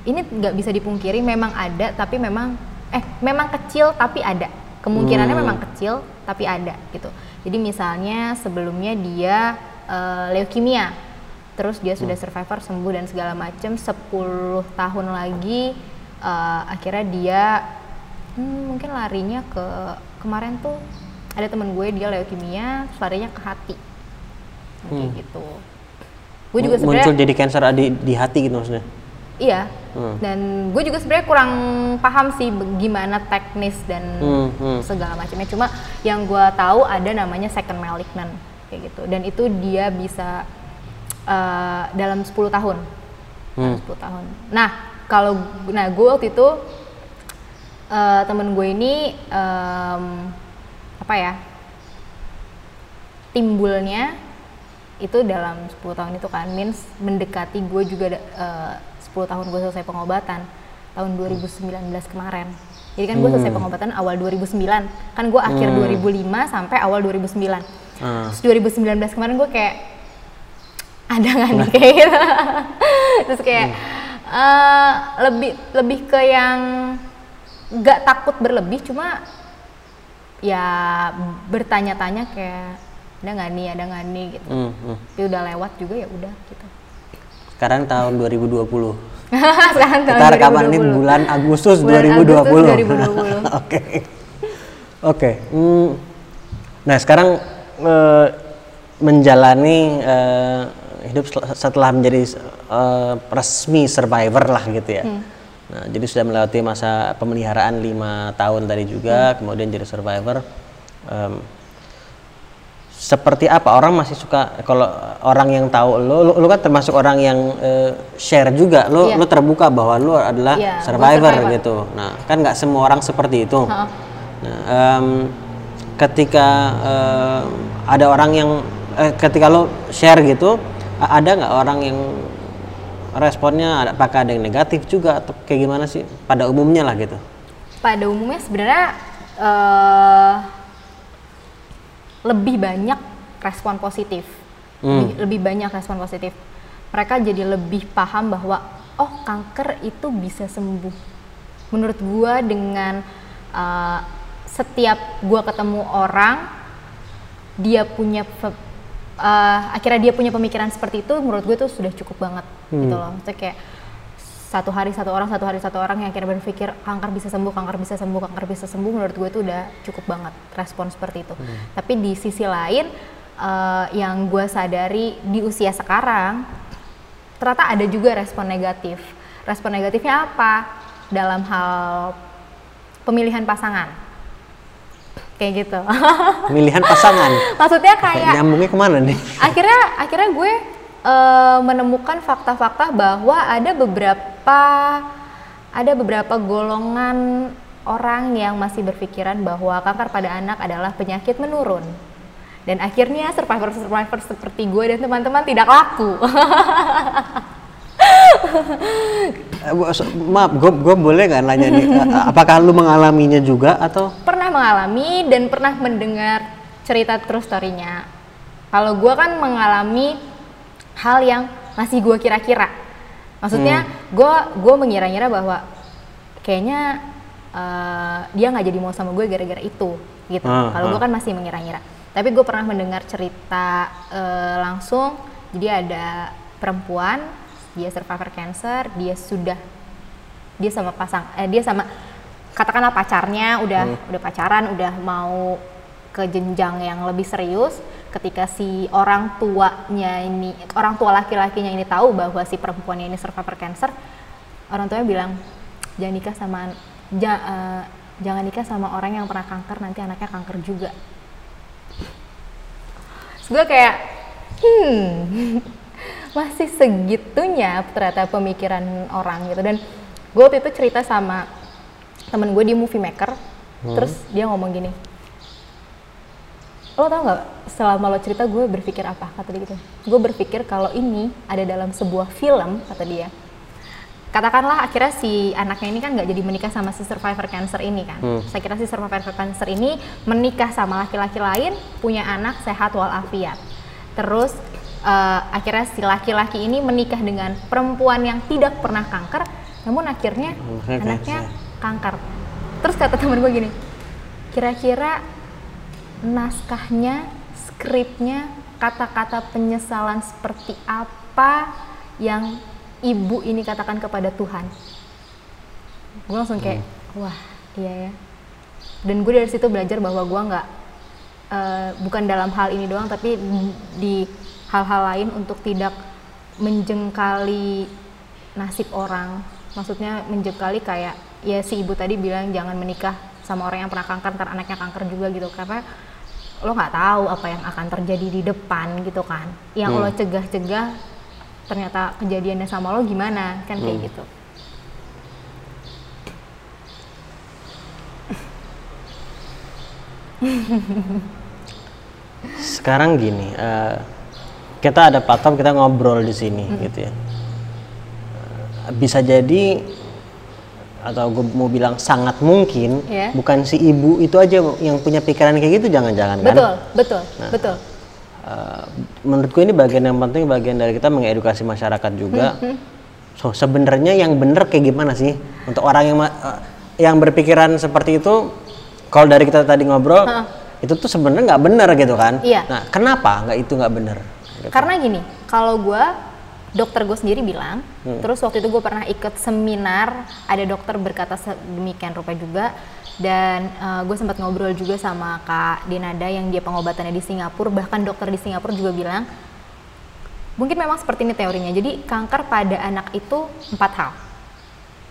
Ini nggak bisa dipungkiri memang ada tapi memang eh memang kecil tapi ada kemungkinannya Hmm. memang kecil tapi ada gitu. Jadi misalnya sebelumnya dia eh, leukemia terus dia sudah survivor sembuh dan segala macem 10 tahun lagi uh, akhirnya dia hmm, mungkin larinya ke kemarin tuh ada temen gue dia leukemia larinya ke hati kayak Hmm. gitu gue juga Muncul sebenarnya jadi cancer di, di hati gitu maksudnya. iya Hmm. dan gue juga sebenarnya kurang paham sih gimana teknis dan Hmm, hmm. segala macamnya cuma yang gue tahu ada namanya second malignant kayak gitu dan itu dia bisa uh, dalam 10 tahun dalam Hmm. 10 tahun nah kalau nah gue waktu itu uh, temen gue ini em, apa ya timbulnya itu dalam 10 tahun itu kan means mendekati gue juga eh, 10 tahun gue selesai pengobatan tahun 2019 kemarin jadi kan gue selesai Hmm. pengobatan awal 2009 kan gue akhir Hmm. 2005 sampai awal 2009 Ah. terus 2019 kemarin gue kayak ada nggak nih kayak gitu terus kayak eh, lebih lebih ke yang nggak takut berlebih cuma ya bertanya-tanya kayak ada nggak nih ada nggak nih gitu Hmm, hmm. tapi udah lewat juga ya udah gitu Sekarang tahun 2020. sekarang tahun Kita rekaman ini 2020. bulan Agustus Bulan 2020. Agustus 2020. Oke. Oke. hmm. Nah, sekarang eh, menjalani eh, hidup setelah menjadi eh, resmi survivor lah gitu ya. Hmm. Nah, jadi sudah melewati masa pemeliharaan lima tahun tadi juga, kemudian jadi survivor. Em, seperti apa orang masih suka kalau orang yang tahu lo, lo, lo kan termasuk orang yang eh, share juga, lo Iya. lo terbuka bahwa lo adalah gua survivor, survivor. gitu. Nah, kan nggak semua orang seperti itu. Ha-ha. Nah, em, ketika eh, ada orang yang eh, ketika lo share gitu, ada nggak orang yang responnya apakah ada yang negatif juga atau kayak gimana sih pada umumnya lah gitu? pada umumnya sebenarnya eh, lebih banyak respon positif Hmm. lebih, lebih banyak respon positif mereka jadi lebih paham bahwa oh kanker itu bisa sembuh menurut gua dengan eh, setiap gua ketemu orang dia punya eh, akhirnya dia punya pemikiran seperti itu menurut gue tuh sudah cukup banget gitu loh. Maksudnya kayak satu hari satu orang satu hari satu orang yang akhirnya berpikir kanker bisa sembuh kanker bisa sembuh kanker bisa sembuh menurut gue itu udah cukup banget respon seperti itu. Tapi di sisi lain eh, yang gue sadari di usia sekarang ternyata ada juga respon negatif. Respon negatifnya apa? Dalam hal pemilihan pasangan kayak gitu Pemilihan pasangan. maksudnya kayak Nyambungnya ke mana nih? akhirnya akhirnya gue eh, menemukan fakta-fakta bahwa ada beberapa ada beberapa golongan orang yang masih berpikiran bahwa kanker pada anak adalah penyakit menurun dan akhirnya survivor-survivor seperti gue dan teman-teman tidak laku maaf, gue boleh nggak nanya nih? eh, apakah lu mengalaminya juga atau? pernah mengalami dan pernah mendengar cerita true story-nya. Kalau gue kan mengalami hal yang masih gue kira-kira. Maksudnya gue gue mengira-ngira bahwa kayaknya eh, dia nggak jadi mau sama gue gara-gara itu gitu. Ah, Kalau gue ah. kan masih mengira-ngira. Tapi gue pernah mendengar cerita eh, langsung. Jadi ada perempuan dia survivor cancer, dia sudah dia sama pasang eh, dia sama katakanlah pacarnya udah udah pacaran udah mau ke jenjang yang lebih serius ketika si orang tuanya ini orang tua laki-lakinya ini tahu bahwa si perempuannya ini survivor cancer orang tuanya bilang jangan nikah sama ja- eh, jangan nikah sama orang yang pernah kanker nanti anaknya kanker juga. Terus gue kayak hmm masih segitunya ternyata pemikiran orang gitu. Dan gue waktu itu cerita sama temen gue di movie maker terus dia ngomong gini lo tau nggak selama lo cerita gue berpikir apa? Kata dia gitu. Gue berpikir kalau ini ada dalam sebuah film kata dia. Katakanlah akhirnya si anaknya ini kan nggak jadi menikah sama si survivor cancer ini kan. Hmm. saya kira si survivor cancer ini menikah sama laki-laki lain punya anak sehat walafiat. Terus eh, akhirnya si laki-laki ini menikah dengan perempuan yang tidak pernah kanker namun akhirnya Anaknya anaknya kanker. Terus kata temen gue gini kira-kira naskahnya skripnya kata-kata penyesalan seperti apa yang ibu ini katakan kepada Tuhan? Gue langsung kayak wah iya ya. Dan gue dari situ belajar bahwa gue nggak eh, bukan dalam hal ini doang tapi di hal-hal lain untuk tidak menjengkali nasib orang. Maksudnya menjengkali kayak ya si ibu tadi bilang jangan menikah sama orang yang pernah kanker ntar anaknya kanker juga gitu. Karena lo nggak tahu apa yang akan terjadi di depan gitu kan. Yang Hmm. lo cegah-cegah ternyata kejadiannya sama lo gimana? Kan kayak Hmm. gitu. Sekarang gini, eh, kita ada platform kita ngobrol di sini gitu ya. Bisa jadi atau gue mau bilang sangat mungkin Iya. bukan si ibu itu aja yang punya pikiran kayak gitu jangan-jangan kan? betul betul betul Eh, menurut gue ini bagian yang penting bagian dari kita mengedukasi masyarakat juga. So sebenarnya yang benar kayak gimana sih untuk orang yang eh, yang berpikiran seperti itu? Kalau dari kita tadi ngobrol, itu tuh sebenarnya nggak benar gitu kan? Iya. Nah kenapa nggak itu nggak benar? Karena gini, kalau gue dokter gue sendiri bilang, terus waktu itu gue pernah ikut seminar, ada dokter berkata demikian rupa juga, dan gue sempat ngobrol juga sama Kak Denada yang dia pengobatannya di Singapura, bahkan dokter di Singapura juga bilang, mungkin memang seperti ini teorinya. Jadi kanker pada anak itu empat hal,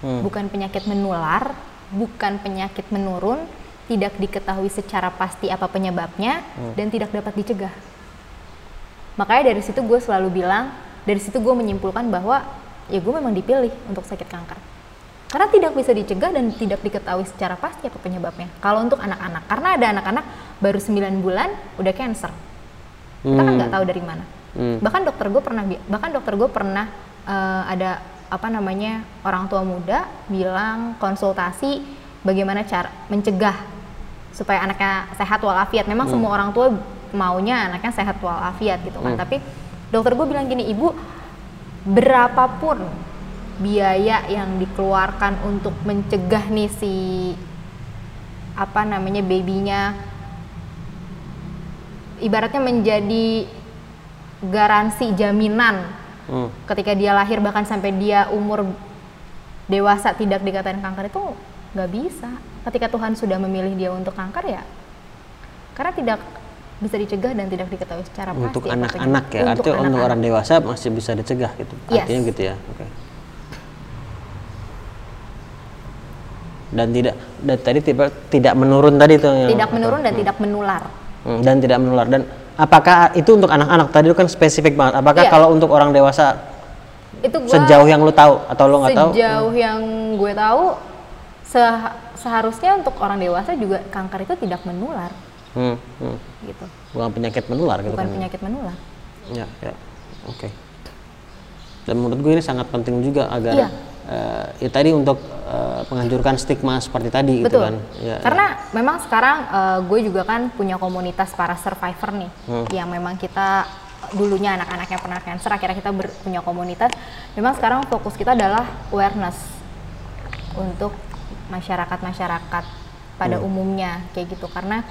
Hmm. bukan penyakit menular, bukan penyakit menurun, tidak diketahui secara pasti apa penyebabnya, dan tidak dapat dicegah. Makanya dari situ gue selalu bilang, dari situ gue menyimpulkan bahwa ya gue memang dipilih untuk sakit kanker. Karena tidak bisa dicegah dan tidak diketahui secara pasti apa penyebabnya. Kalau untuk anak-anak, karena ada anak-anak baru 9 bulan udah cancer. Kita kan nggak tahu dari mana. Hmm. Bahkan dokter gue pernah, bahkan dokter gue pernah eh, ada apa namanya orang tua muda bilang konsultasi bagaimana cara mencegah supaya anaknya sehat walafiat. Memang semua orang tua maunya anaknya sehat walafiat gitu kan. Tapi dokter gue bilang gini, ibu berapapun biaya yang dikeluarkan untuk mencegah nih si apa namanya babynya ibaratnya menjadi garansi jaminan Hmm. ketika dia lahir bahkan sampai dia umur dewasa tidak dikatain kanker itu nggak bisa ketika Tuhan sudah memilih dia untuk kanker ya karena tidak bisa dicegah dan tidak diketahui secara pasti Untuk apa anak-anak ya, artinya untuk anak-anak. orang dewasa masih bisa dicegah gitu. Yes. Artinya gitu ya. Oke. Dan tidak dan tadi tiba tidak menurun tadi tuh yang tidak menurun dan tidak menular Hmm, dan tidak menular dan apakah itu untuk anak-anak tadi itu kan spesifik banget apakah Iya. kalau untuk orang dewasa itu gua sejauh yang lu tahu atau lu nggak tahu sejauh yang gue tahu se- seharusnya untuk orang dewasa juga kanker itu tidak menular Hmm, hmm. gitu bukan penyakit menular gitu bukan kan penyakit menular ya ya oke dan menurut gue ini sangat penting juga agar Iya. eh, ya tadi untuk eh, menghancurkan stigma seperti tadi gitu Betul. kan ya, Karena memang sekarang eh, gue juga kan punya komunitas para survivor nih, Hmm. yang memang kita dulunya anak-anak yang pernah cancer, akhirnya kita ber- punya komunitas. Memang sekarang fokus kita adalah awareness untuk masyarakat-masyarakat pada Hmm. umumnya kayak gitu. Karena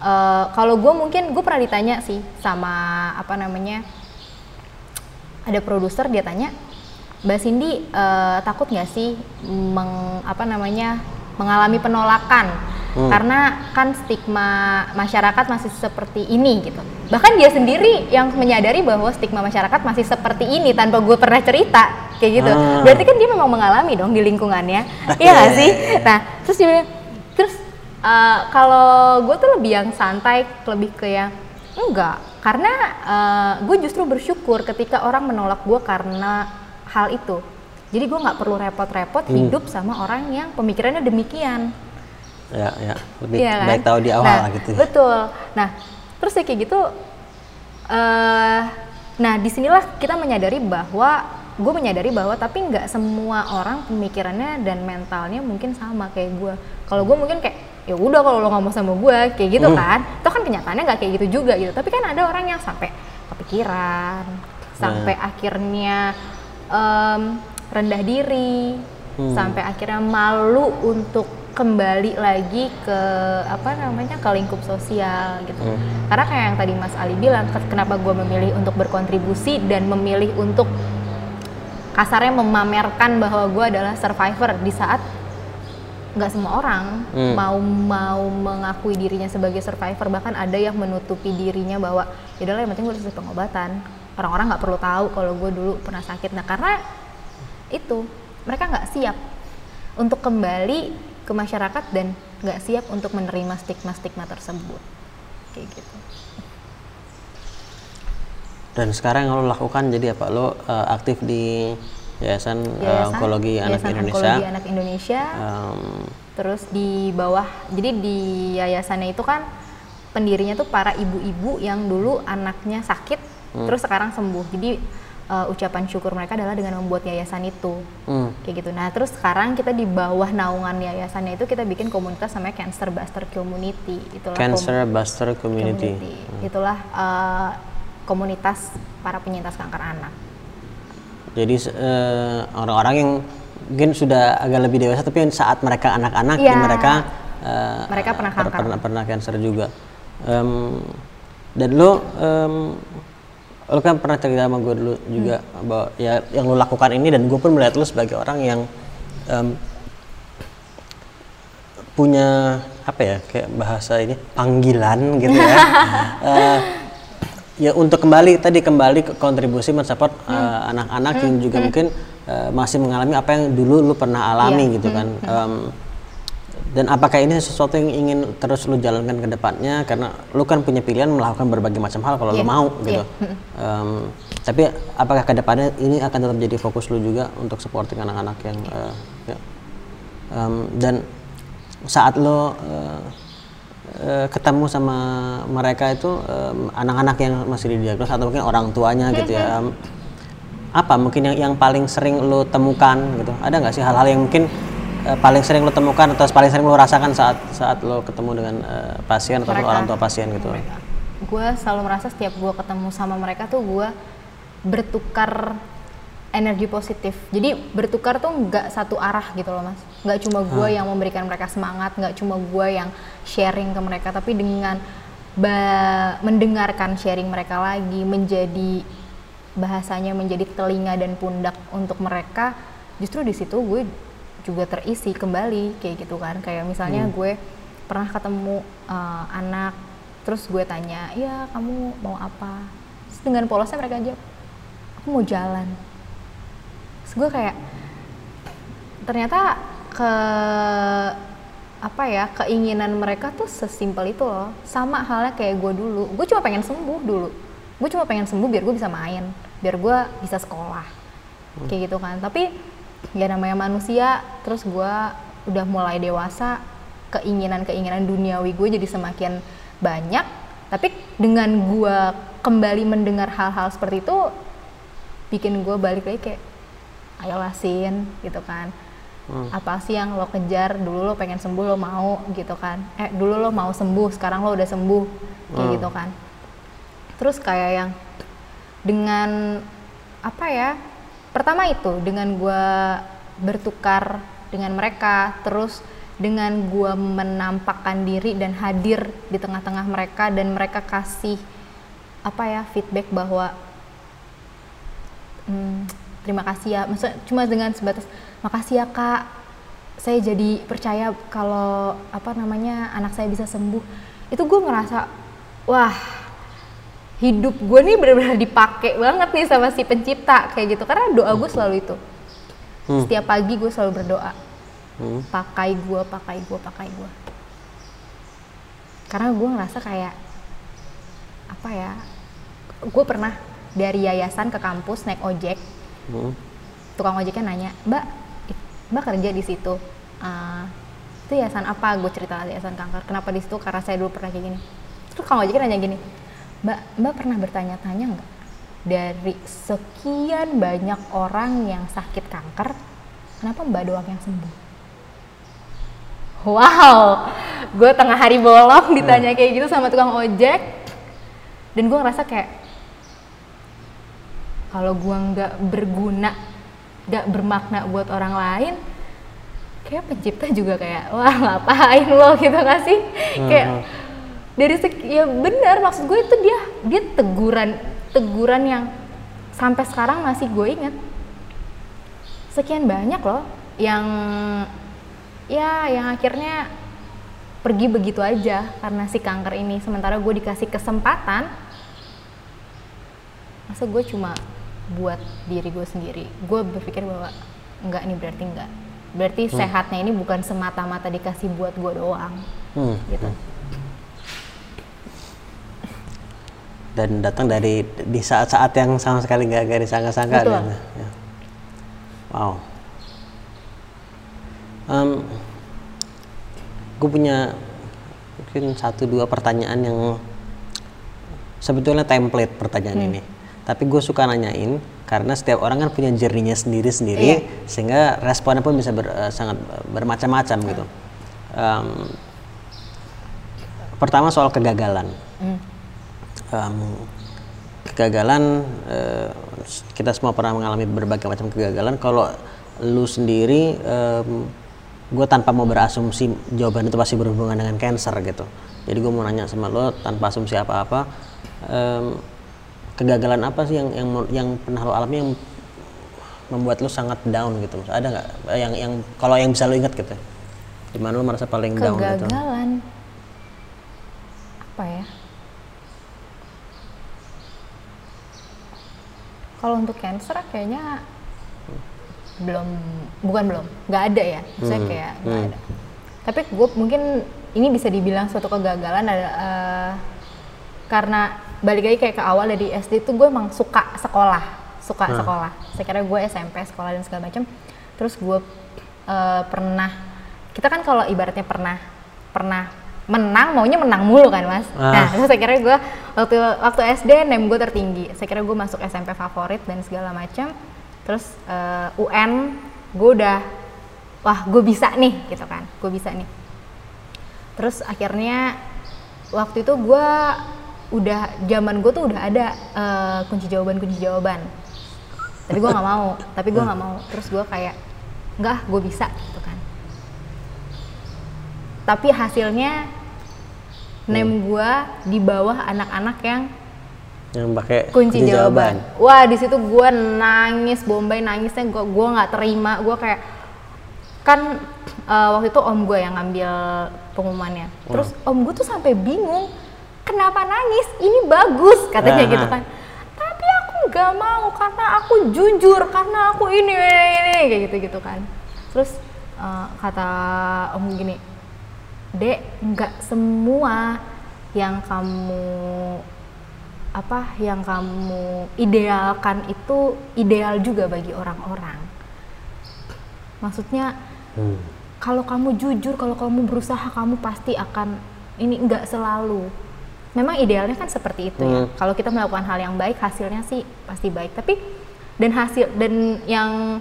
eh, kalau gue mungkin gue pernah ditanya sih sama apa namanya ada produser dia tanya Mbak Cindy eh, takut nggak sih meng, apa namanya mengalami penolakan? Hmm. karena kan stigma masyarakat masih seperti ini gitu. Bahkan dia sendiri yang menyadari bahwa stigma masyarakat masih seperti ini tanpa gue pernah cerita kayak gitu. Ah. berarti kan dia memang mengalami dong di lingkungannya. Iya nggak sih? Nah terus dia bilang, terus eh, kalau gue tuh lebih yang santai lebih ke yang enggak karena eh, gue justru bersyukur ketika orang menolak gue karena hal itu jadi gue nggak perlu repot-repot Hmm. hidup sama orang yang pemikirannya demikian ya ya lebih Iya kan? baik tahu di awal nah, gitu ya. Betul. Nah, terus ya kayak gitu. eh nah, di sinilah kita menyadari bahwa gue menyadari bahwa tapi nggak semua orang pemikirannya dan mentalnya mungkin sama kayak gue. Kalau gue mungkin kayak ya udah kalau lo nggak mau sama gue kayak gitu Hmm. kan. Itu kan kenyataannya nggak kayak gitu juga gitu. Tapi kan ada orang yang sampai kepikiran, sampai Nah. akhirnya em, rendah diri, Hmm. sampai akhirnya malu untuk kembali lagi ke apa namanya ke lingkup sosial gitu karena kayak yang tadi Mas Ali bilang ke- kenapa gue memilih untuk berkontribusi dan memilih untuk kasarnya memamerkan bahwa gue adalah survivor di saat nggak semua orang Hmm. mau mau mengakui dirinya sebagai survivor. Bahkan ada yang menutupi dirinya bahwa ya udahlah yang penting gue selesai pengobatan. Orang-orang nggak perlu tahu kalau gue dulu pernah sakit. Nah karena itu mereka nggak siap untuk kembali ke masyarakat dan nggak siap untuk menerima stigma-stigma tersebut. Kayak gitu Dan sekarang yang lo lakukan jadi apa? Lo eh, aktif di Yayasan, eh, Yayasan- Onkologi Anak Yayasan Indonesia. Onkologi Anak Indonesia Em, Terus di bawah, jadi di yayasannya itu kan pendirinya tuh para ibu-ibu yang dulu anaknya sakit, Hmm. terus sekarang sembuh. Jadi uh, ucapan syukur mereka adalah dengan membuat yayasan itu, hmm. kayak gitu. Nah terus sekarang kita di bawah naungan yayasannya itu kita bikin komunitas namanya Cancer Buster Community. Itulah Cancer Buster Community. Itulah uh, komunitas para penyintas kanker anak. Jadi eh, orang-orang yang mungkin sudah agak lebih dewasa tapi saat mereka anak-anak ya mereka eh, Mereka pernah per- kanker. pernah pernah cancer juga. Em, dan lo em, lo kan pernah cerita sama gue dulu juga Hmm. bahwa ya yang lo lakukan ini dan gue pun melihat lo sebagai orang yang em, punya apa ya kayak bahasa ini panggilan gitu ya. Eh, ya untuk kembali tadi kembali ke kontribusi mensupport eh, anak-anak yang juga mungkin eh, masih mengalami apa yang dulu lu pernah alami gitu kan. Em, dan apakah ini sesuatu yang ingin terus lu jalankan ke depannya? Karena lu kan punya pilihan melakukan berbagai macam hal kalau lu Iya, mau iya. gitu. Em, tapi apakah ke depannya ini akan tetap jadi fokus lu juga untuk supporting anak-anak yang eh, ya. Em, dan saat lo eh, eh, ketemu sama mereka itu em, anak-anak yang masih didiagnos atau mungkin orang tuanya gitu ya. Em, apa mungkin yang yang paling sering lo temukan gitu? Ada nggak sih hal-hal yang mungkin eh, paling sering lo temukan atau paling sering lo rasakan saat saat lo ketemu dengan eh, pasien atau Mereka. orang tua pasien gitu? Gue selalu merasa setiap gue ketemu sama mereka tuh gue bertukar energi positif. Jadi bertukar tuh nggak satu arah gitu loh mas nggak cuma gue yang memberikan mereka semangat nggak cuma gue yang sharing ke mereka tapi dengan mendengarkan sharing mereka lagi menjadi bahasanya menjadi telinga dan pundak untuk mereka justru di situ gue juga terisi kembali kayak gitu kan. Kayak misalnya gue pernah ketemu uh, anak terus gue tanya ya kamu mau apa? Terus dengan polosnya mereka jawab aku mau jalan. Terus gue kayak ternyata ke apa ya keinginan mereka tuh sesimpel itu loh. Sama halnya kayak gue dulu. Gue cuma pengen sembuh dulu. Gue cuma pengen sembuh biar gue bisa main. Biar gue bisa sekolah. Kayak gitu kan. Tapi ya namanya manusia. Terus gue udah mulai dewasa keinginan-keinginan duniawi gue jadi semakin banyak. Tapi dengan gue kembali mendengar hal-hal seperti itu bikin gue balik lagi kayak ayolah sin gitu kan apa sih yang lo kejar? Dulu lo pengen sembuh lo mau gitu kan. Eh dulu lo mau sembuh sekarang lo udah sembuh kayak gitu kan. Terus kayak yang dengan apa ya pertama itu dengan gue bertukar dengan mereka terus dengan gue menampakkan diri dan hadir di tengah-tengah mereka dan mereka kasih apa ya feedback bahwa "Hmm, terima kasih ya. Maksudnya cuma dengan sebatas makasih ya kak. Saya jadi percaya kalau apa namanya anak saya bisa sembuh. Itu gue ngerasa wah hidup gue nih benar-benar dipakai banget nih sama si pencipta kayak gitu. Karena doa gue selalu itu. Setiap pagi gue selalu berdoa. Hmm. pakai gue pakai gue pakai gue karena gue ngerasa kayak apa ya gue pernah dari yayasan ke kampus naik ojek. Hmm. tukang ojeknya nanya mbak mbak kerja di situ. "Ah, itu yayasan apa? Gue cerita yayasan kanker. Kenapa di situ? Karena saya dulu pernah kayak gini. Terus tukang ojeknya nanya gini mbak mbak pernah bertanya-tanya nggak dari sekian banyak orang yang sakit kanker kenapa mbak doang yang sembuh? Wow gue tengah hari bolong ditanya kayak gitu sama tukang ojek. Dan gue ngerasa kayak kalau gua nggak berguna nggak bermakna buat orang lain kayak pencipta juga kayak wah ngapain lo? Gitu gak sih? Kayak dari segi ya benar maksud gue itu dia dia teguran teguran yang sampai sekarang masih gue inget sekian banyak loh yang ya yang akhirnya pergi begitu aja karena si kanker ini. Sementara gue dikasih kesempatan masa gue cuma buat diri gue sendiri gue berpikir bahwa enggak ini berarti enggak berarti sehatnya ini bukan semata-mata dikasih buat gue doang Hmm. gitu Dan datang dari di saat-saat yang sama sekali nggak nggak disangka-sangka. Kan? Ya. Wow. gue punya mungkin satu dua pertanyaan yang sebetulnya template pertanyaan Hmm. ini. Tapi gue suka nanyain karena setiap orang kan punya journey-nya sendiri-sendiri Iya. sehingga responnya pun bisa ber- eh, sangat bermacam-macam gitu. Em, pertama soal kegagalan. Hmm. Em, kegagalan eh, kita semua pernah mengalami berbagai macam kegagalan. Kalau lu sendiri, gue tanpa mau berasumsi jawaban itu pasti berhubungan dengan cancer gitu. Jadi gue mau nanya sama lo tanpa asumsi apa-apa, em, kegagalan apa sih yang yang yang pernah lo alami yang membuat lo sangat down gitu? Ada nggak yang yang kalau yang bisa lo ingat gitu? Di mana lo merasa paling down gitu? kegagalan apa ya kalau untuk cancer kayaknya belum bukan belum nggak ada ya saya Hmm, kayak nggak ada tapi gue mungkin ini bisa dibilang suatu kegagalan ada eh, karena balik lagi kayak ke awal dari SD tuh gue emang suka sekolah suka Hmm. sekolah. Saya kira gue SMP sekolah dan segala macam. Terus gue eh, pernah kita kan kalau ibaratnya pernah pernah menang maunya menang mulu kan mas? Ah. nah terus saya kira gue waktu waktu SD nem gue tertinggi. Saya kira gue masuk SMP favorit dan segala macam. Terus eh, UN gue udah wah gue bisa nih gitu kan gue bisa nih. Terus akhirnya waktu itu gue udah zaman gue tuh udah ada eh, kunci jawaban kunci jawaban. Tapi gue nggak mau tapi gue nggak mau. Terus gue kayak enggak gue bisa gitu kan. Tapi hasilnya nem gue di bawah anak-anak yang Yang pakai kunci, jawaban. Wah di situ gue nangis, Bombay nangisnya gue gue nggak terima, gue kayak kan eh, waktu itu om gue yang ngambil pengumumannya. Terus om gue tuh sampai bingung, kenapa nangis? Ini bagus katanya Aha. gitu kan. Tapi aku nggak mau karena aku jujur, karena aku ini ini, kayak gitu gitu kan. Terus eh, kata om gini, dek nggak semua yang kamu apa yang kamu idealkan itu ideal juga bagi orang-orang. Maksudnya Hmm. kalau kamu jujur, kalau kamu berusaha, kamu pasti akan ini enggak selalu. Memang idealnya kan seperti itu ya. Hmm. Kalau kita melakukan hal yang baik, hasilnya sih pasti baik. Tapi dan hasil dan yang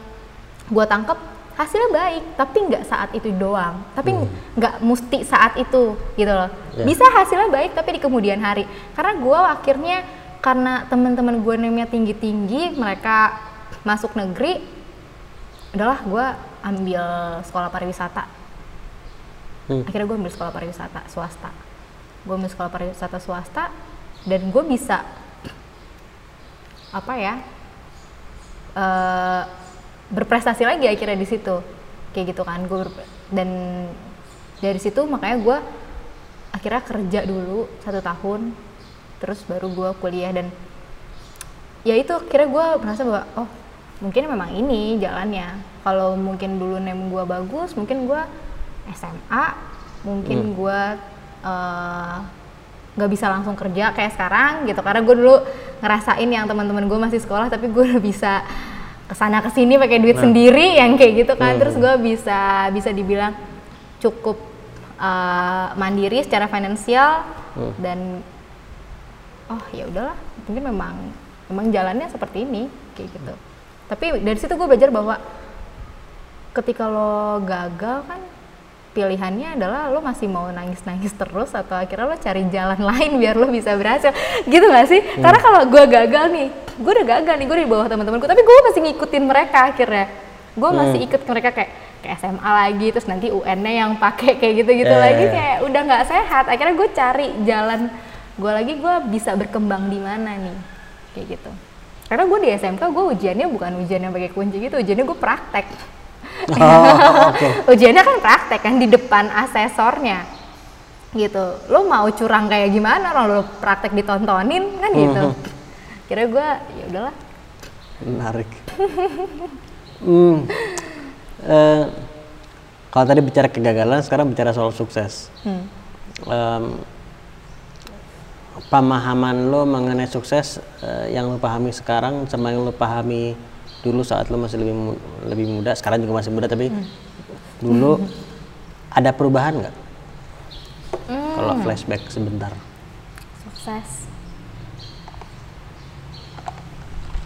gua tangkap hasilnya baik, tapi nggak saat itu doang. Tapi nggak mesti saat itu gitu loh. Ya. Bisa hasilnya baik, tapi di kemudian hari. Karena gua akhirnya karena teman-teman gue namanya tinggi-tinggi, mereka masuk negeri, adalah gue ambil sekolah pariwisata Hmm. akhirnya gue ambil sekolah pariwisata swasta gue ambil sekolah pariwisata swasta dan gue bisa apa ya eh, berprestasi lagi akhirnya di situ. Kayak gitu kan gue dan dari situ makanya gue akhirnya kerja dulu satu tahun terus baru gue kuliah dan ya itu kira gue merasa bahwa oh mungkin memang ini jalannya. Kalau mungkin dulu nem gue bagus mungkin gue SMA mungkin gue eh, nggak bisa langsung kerja kayak sekarang gitu. Karena gue dulu ngerasain yang teman-teman gue masih sekolah tapi gue udah bisa ke sana ke sini pakai duit sendiri yang kayak gitu kan. Terus gue bisa bisa dibilang cukup eh, mandiri secara finansial dan oh ya udahlah. Mungkin memang memang jalannya seperti ini kayak gitu. Tapi dari situ gue belajar bahwa ketika lo gagal kan pilihannya adalah lo masih mau nangis-nangis terus atau akhirnya lo cari jalan lain biar lo bisa berhasil. Gitu gak sih? Karena kalau gue gagal nih gue udah gagal nih gue di bawah teman-temanku tapi gue masih ngikutin mereka akhirnya. Gue masih ikut mereka kayak ke SMA lagi terus nanti UN-nya yang pakai kayak gitu-gitu Yeah, lagi yeah, yeah. kayak udah nggak sehat. Akhirnya gue cari jalan gue lagi gue bisa berkembang di mana nih? Kayak gitu. Karena gue di SMK gue ujiannya bukan ujian yang pakai kunci gitu ujiannya gue praktek Oh, oke. ujiannya kan praktek kan di depan asesornya gitu lo mau curang kayak gimana orang lo praktek ditontonin kan gitu Mhm. kira gue ya udahlah Menarik. hmm. Eh, kalau tadi bicara kegagalan, sekarang bicara soal sukses. Hmm. Em, pemahaman lo mengenai sukses eh, yang lo pahami sekarang sama yang lo pahami dulu saat lo masih lebih mu- lebih muda, sekarang juga masih muda tapi dulu ada perubahan nggak? Kalau flashback sebentar. sukses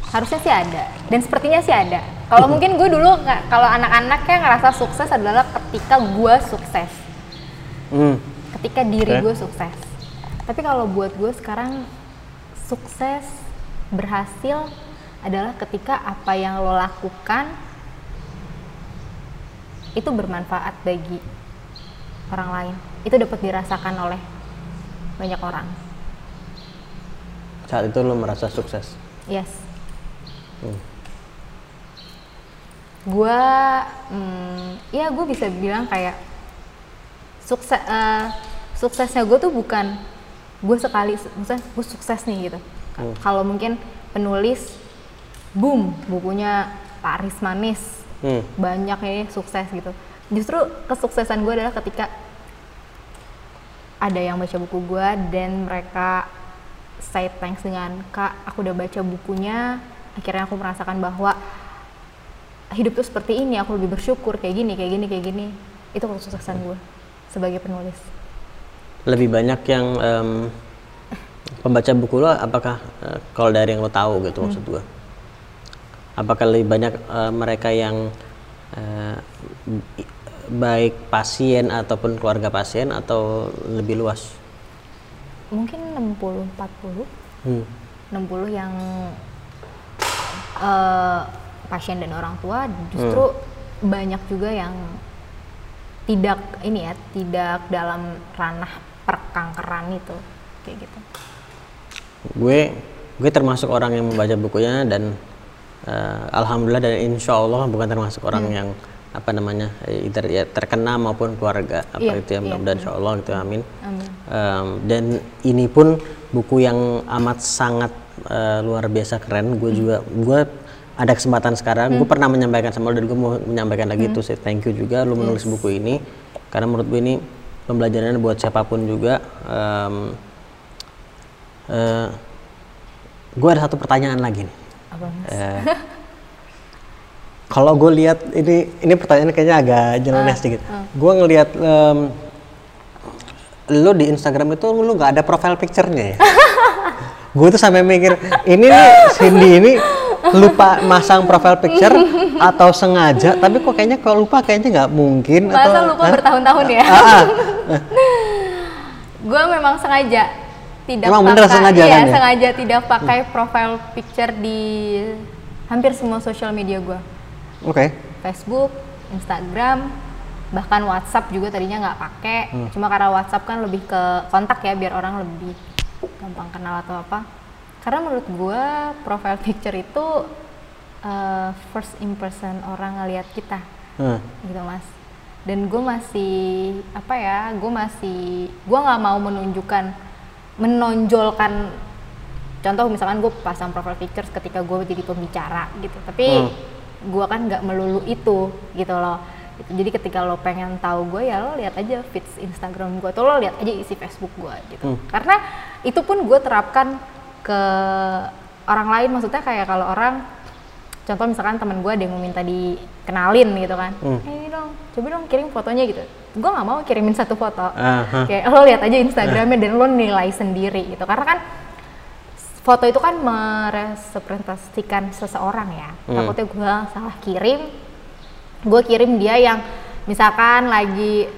harusnya sih ada dan sepertinya sih ada kalau mungkin gue dulu kalau anak-anaknya ngerasa sukses adalah ketika gue sukses Hmm. ketika diri Oke. gue sukses tapi kalau buat gue sekarang sukses berhasil adalah ketika apa yang lo lakukan itu bermanfaat bagi orang lain itu dapat dirasakan oleh banyak orang Saat itu lo merasa sukses. yes Hmm. gue hmm, ya gue bisa bilang kayak sukses suksesnya gue tuh bukan gue sekali maksudnya gue sukses nih gitu Hmm. kalau mungkin penulis boom bukunya Paris manis. Hmm. banyak ini sukses gitu. Justru kesuksesan gue adalah ketika ada yang baca buku gue dan mereka say thanks dengan kak aku udah baca bukunya. Akhirnya aku merasakan bahwa hidup tuh seperti ini aku lebih bersyukur kayak gini kayak gini kayak gini. Itu kesuksesan gue sebagai penulis. Lebih banyak yang em, pembaca buku lo apakah eh, kalau dari yang lo tahu gitu maksud gua apakah lebih banyak eh, mereka yang i- baik pasien ataupun keluarga pasien atau lebih luas? Mungkin 60 40 hmm. 60 yang eh, pasien dan orang tua justru banyak juga yang tidak ini ya tidak dalam ranah perkankeran itu kayak gitu. Gue gue termasuk orang yang membaca bukunya dan eh, alhamdulillah dan insya Allah bukan termasuk orang yang apa namanya either ya terkena maupun keluarga apa Iya, itu ya iya, mudah-mudahan insya Allah gitu amin. Amin. Em, dan ini pun buku yang amat sangat eh, luar biasa keren. Gue juga gue ada kesempatan sekarang. Gue pernah menyampaikan sama lo dan gue mau menyampaikan lagi tuh say thank you juga lo menulis buku ini. Karena menurut gue ini pembelajaran buat siapa pun juga. Em, eh, gue ada satu pertanyaan lagi nih apa mas Eh, kalau gue lihat ini ini pertanyaan kayaknya agak nyeleneh sedikit. Gue ngelihat em, lu di Instagram itu lu nggak ada profile picture-nya ya. gue tuh sampai mikir ini nih Cindy ini lupa masang profile picture atau sengaja tapi kok kayaknya kalau lupa kayaknya nggak mungkin masa atau lupa bertahun-tahun ya Ah, ah. gue memang sengaja tidak Emang pakai bener sengaja iya, kan ya? sengaja tidak pakai profile picture di hampir semua sosial media gue Oke. Facebook, Instagram, bahkan WhatsApp juga tadinya nggak pakai. Hmm. Cuma karena WhatsApp kan lebih ke kontak ya, biar orang lebih gampang kenal atau apa. Karena menurut gue profile picture itu uh, first impression orang ngelihat kita, Hmm. gitu mas. Dan gue masih apa ya, gue masih gue nggak mau menunjukkan, menonjolkan contoh misalkan gue pasang profile pictures ketika gue jadi pembicara gitu tapi Hmm. gue kan nggak melulu itu gitu loh Gitu. jadi ketika lo pengen tahu gue ya lo lihat aja feeds Instagram gue atau lo lihat aja isi Facebook gue gitu Hmm. karena itu pun gue terapkan ke orang lain maksudnya kayak kalau orang contoh misalkan teman gue ada yang mau minta dikenalin gitu kan. Hmm. "Eh, ini dong coba dong kirim fotonya gitu. Gue nggak mau kirimin satu foto. Aha. kayak lo lihat aja Instagramnya dan lo nilai sendiri gitu. Karena kan foto itu kan merepresentasikan seseorang ya. Hmm. takutnya gue salah kirim gue kirim dia yang misalkan lagi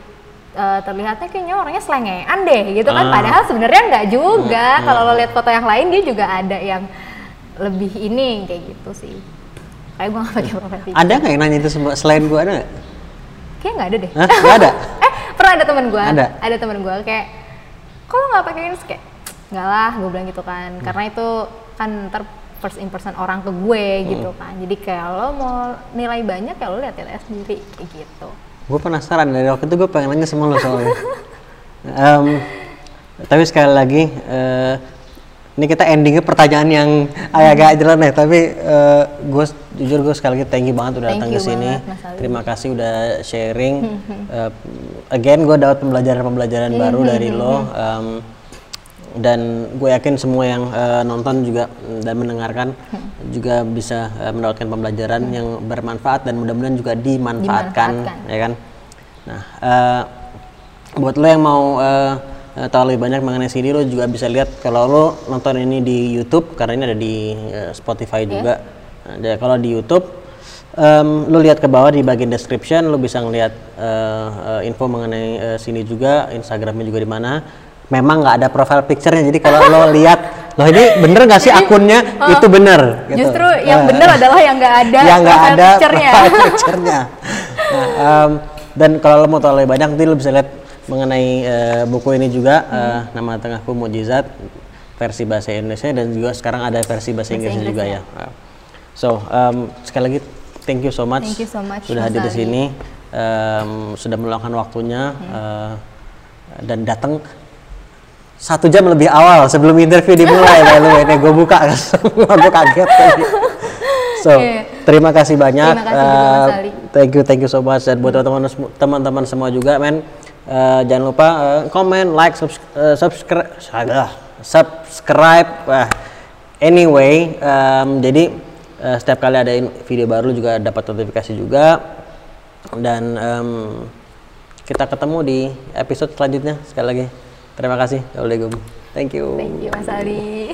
eh, terlihatnya kayaknya orangnya selengean deh gitu kan. Ah. padahal sebenarnya nggak juga. Hmm, kalau lo lihat foto yang lain dia juga ada yang lebih ini kayak gitu sih kayak gue gak pakai profile picture Ada nggak yang nanya itu semua selain gue ada nggak? kayak nggak ada deh Hah? Nggak ada? eh pernah ada teman gue Ada? ada teman gue kayak kalau nggak pakai ini kayak nggak lah gue bilang gitu kan Hmm. karena itu kan ntar first impression orang ke gue Hmm. gitu kan jadi kayak lo mau nilai banyak ya lo lihat lihat sendiri kayak gitu gue penasaran dari waktu itu gue pengen nanya sama lo soalnya Em, tapi sekali lagi eh, ini kita endingnya pertanyaan yang agak-agak jelas tapi gue jujur gue sekali lagi thank you banget udah Thank datang ke sini. terima kasih udah sharing. Eh, again gue dapat pembelajaran-pembelajaran baru dari lo Em, dan gue yakin semua yang eh, nonton juga mm, dan mendengarkan juga bisa eh, mendapatkan pembelajaran yang bermanfaat dan mudah-mudahan juga dimanfaatkan, Dimanfaatkan. ya kan? Nah eh, buat lo yang mau eh, eh, tahu lebih banyak mengenai sini lo juga bisa lihat kalau lo nonton ini di YouTube karena ini ada di eh, Spotify juga. Nah, jadi kalau di YouTube em, lo lihat ke bawah di bagian description lo bisa ngeliat eh, eh, info mengenai eh, sini juga Instagramnya juga di mana. Memang nggak ada profile picture-nya jadi kalau lo lihat lo ini bener nggak sih akunnya? itu bener gitu. justru yang Eh, bener adalah yang nggak ada yang nggak profile ada picture-nya. Nah, em, dan kalau lo mau tahu lebih banyak nanti lo bisa lihat mengenai eh, buku ini juga eh, nama tengahku mujizat versi bahasa Indonesia dan juga sekarang ada versi bahasa Inggrisnya juga ya. Nah, So em, sekali lagi thank you so much. Thank you so much, sudah hadir di sini em, sudah meluangkan waktunya eh, dan datang satu jam lebih awal sebelum interview dimulai way nih gue buka gue kaget tadi. so Iya. terima kasih banyak Terima kasih juga, Mas Ali. thank you thank you so much dan buat teman-teman semua juga men eh, jangan lupa eh, komen like subs- eh, subscribe subscribe. Wah, anyway em, jadi eh, setiap kali ada video baru juga dapat notifikasi juga. Dan em, kita ketemu di episode selanjutnya sekali lagi. Terima kasih. Assalamualaikum. Thank you. Thank you mas Ali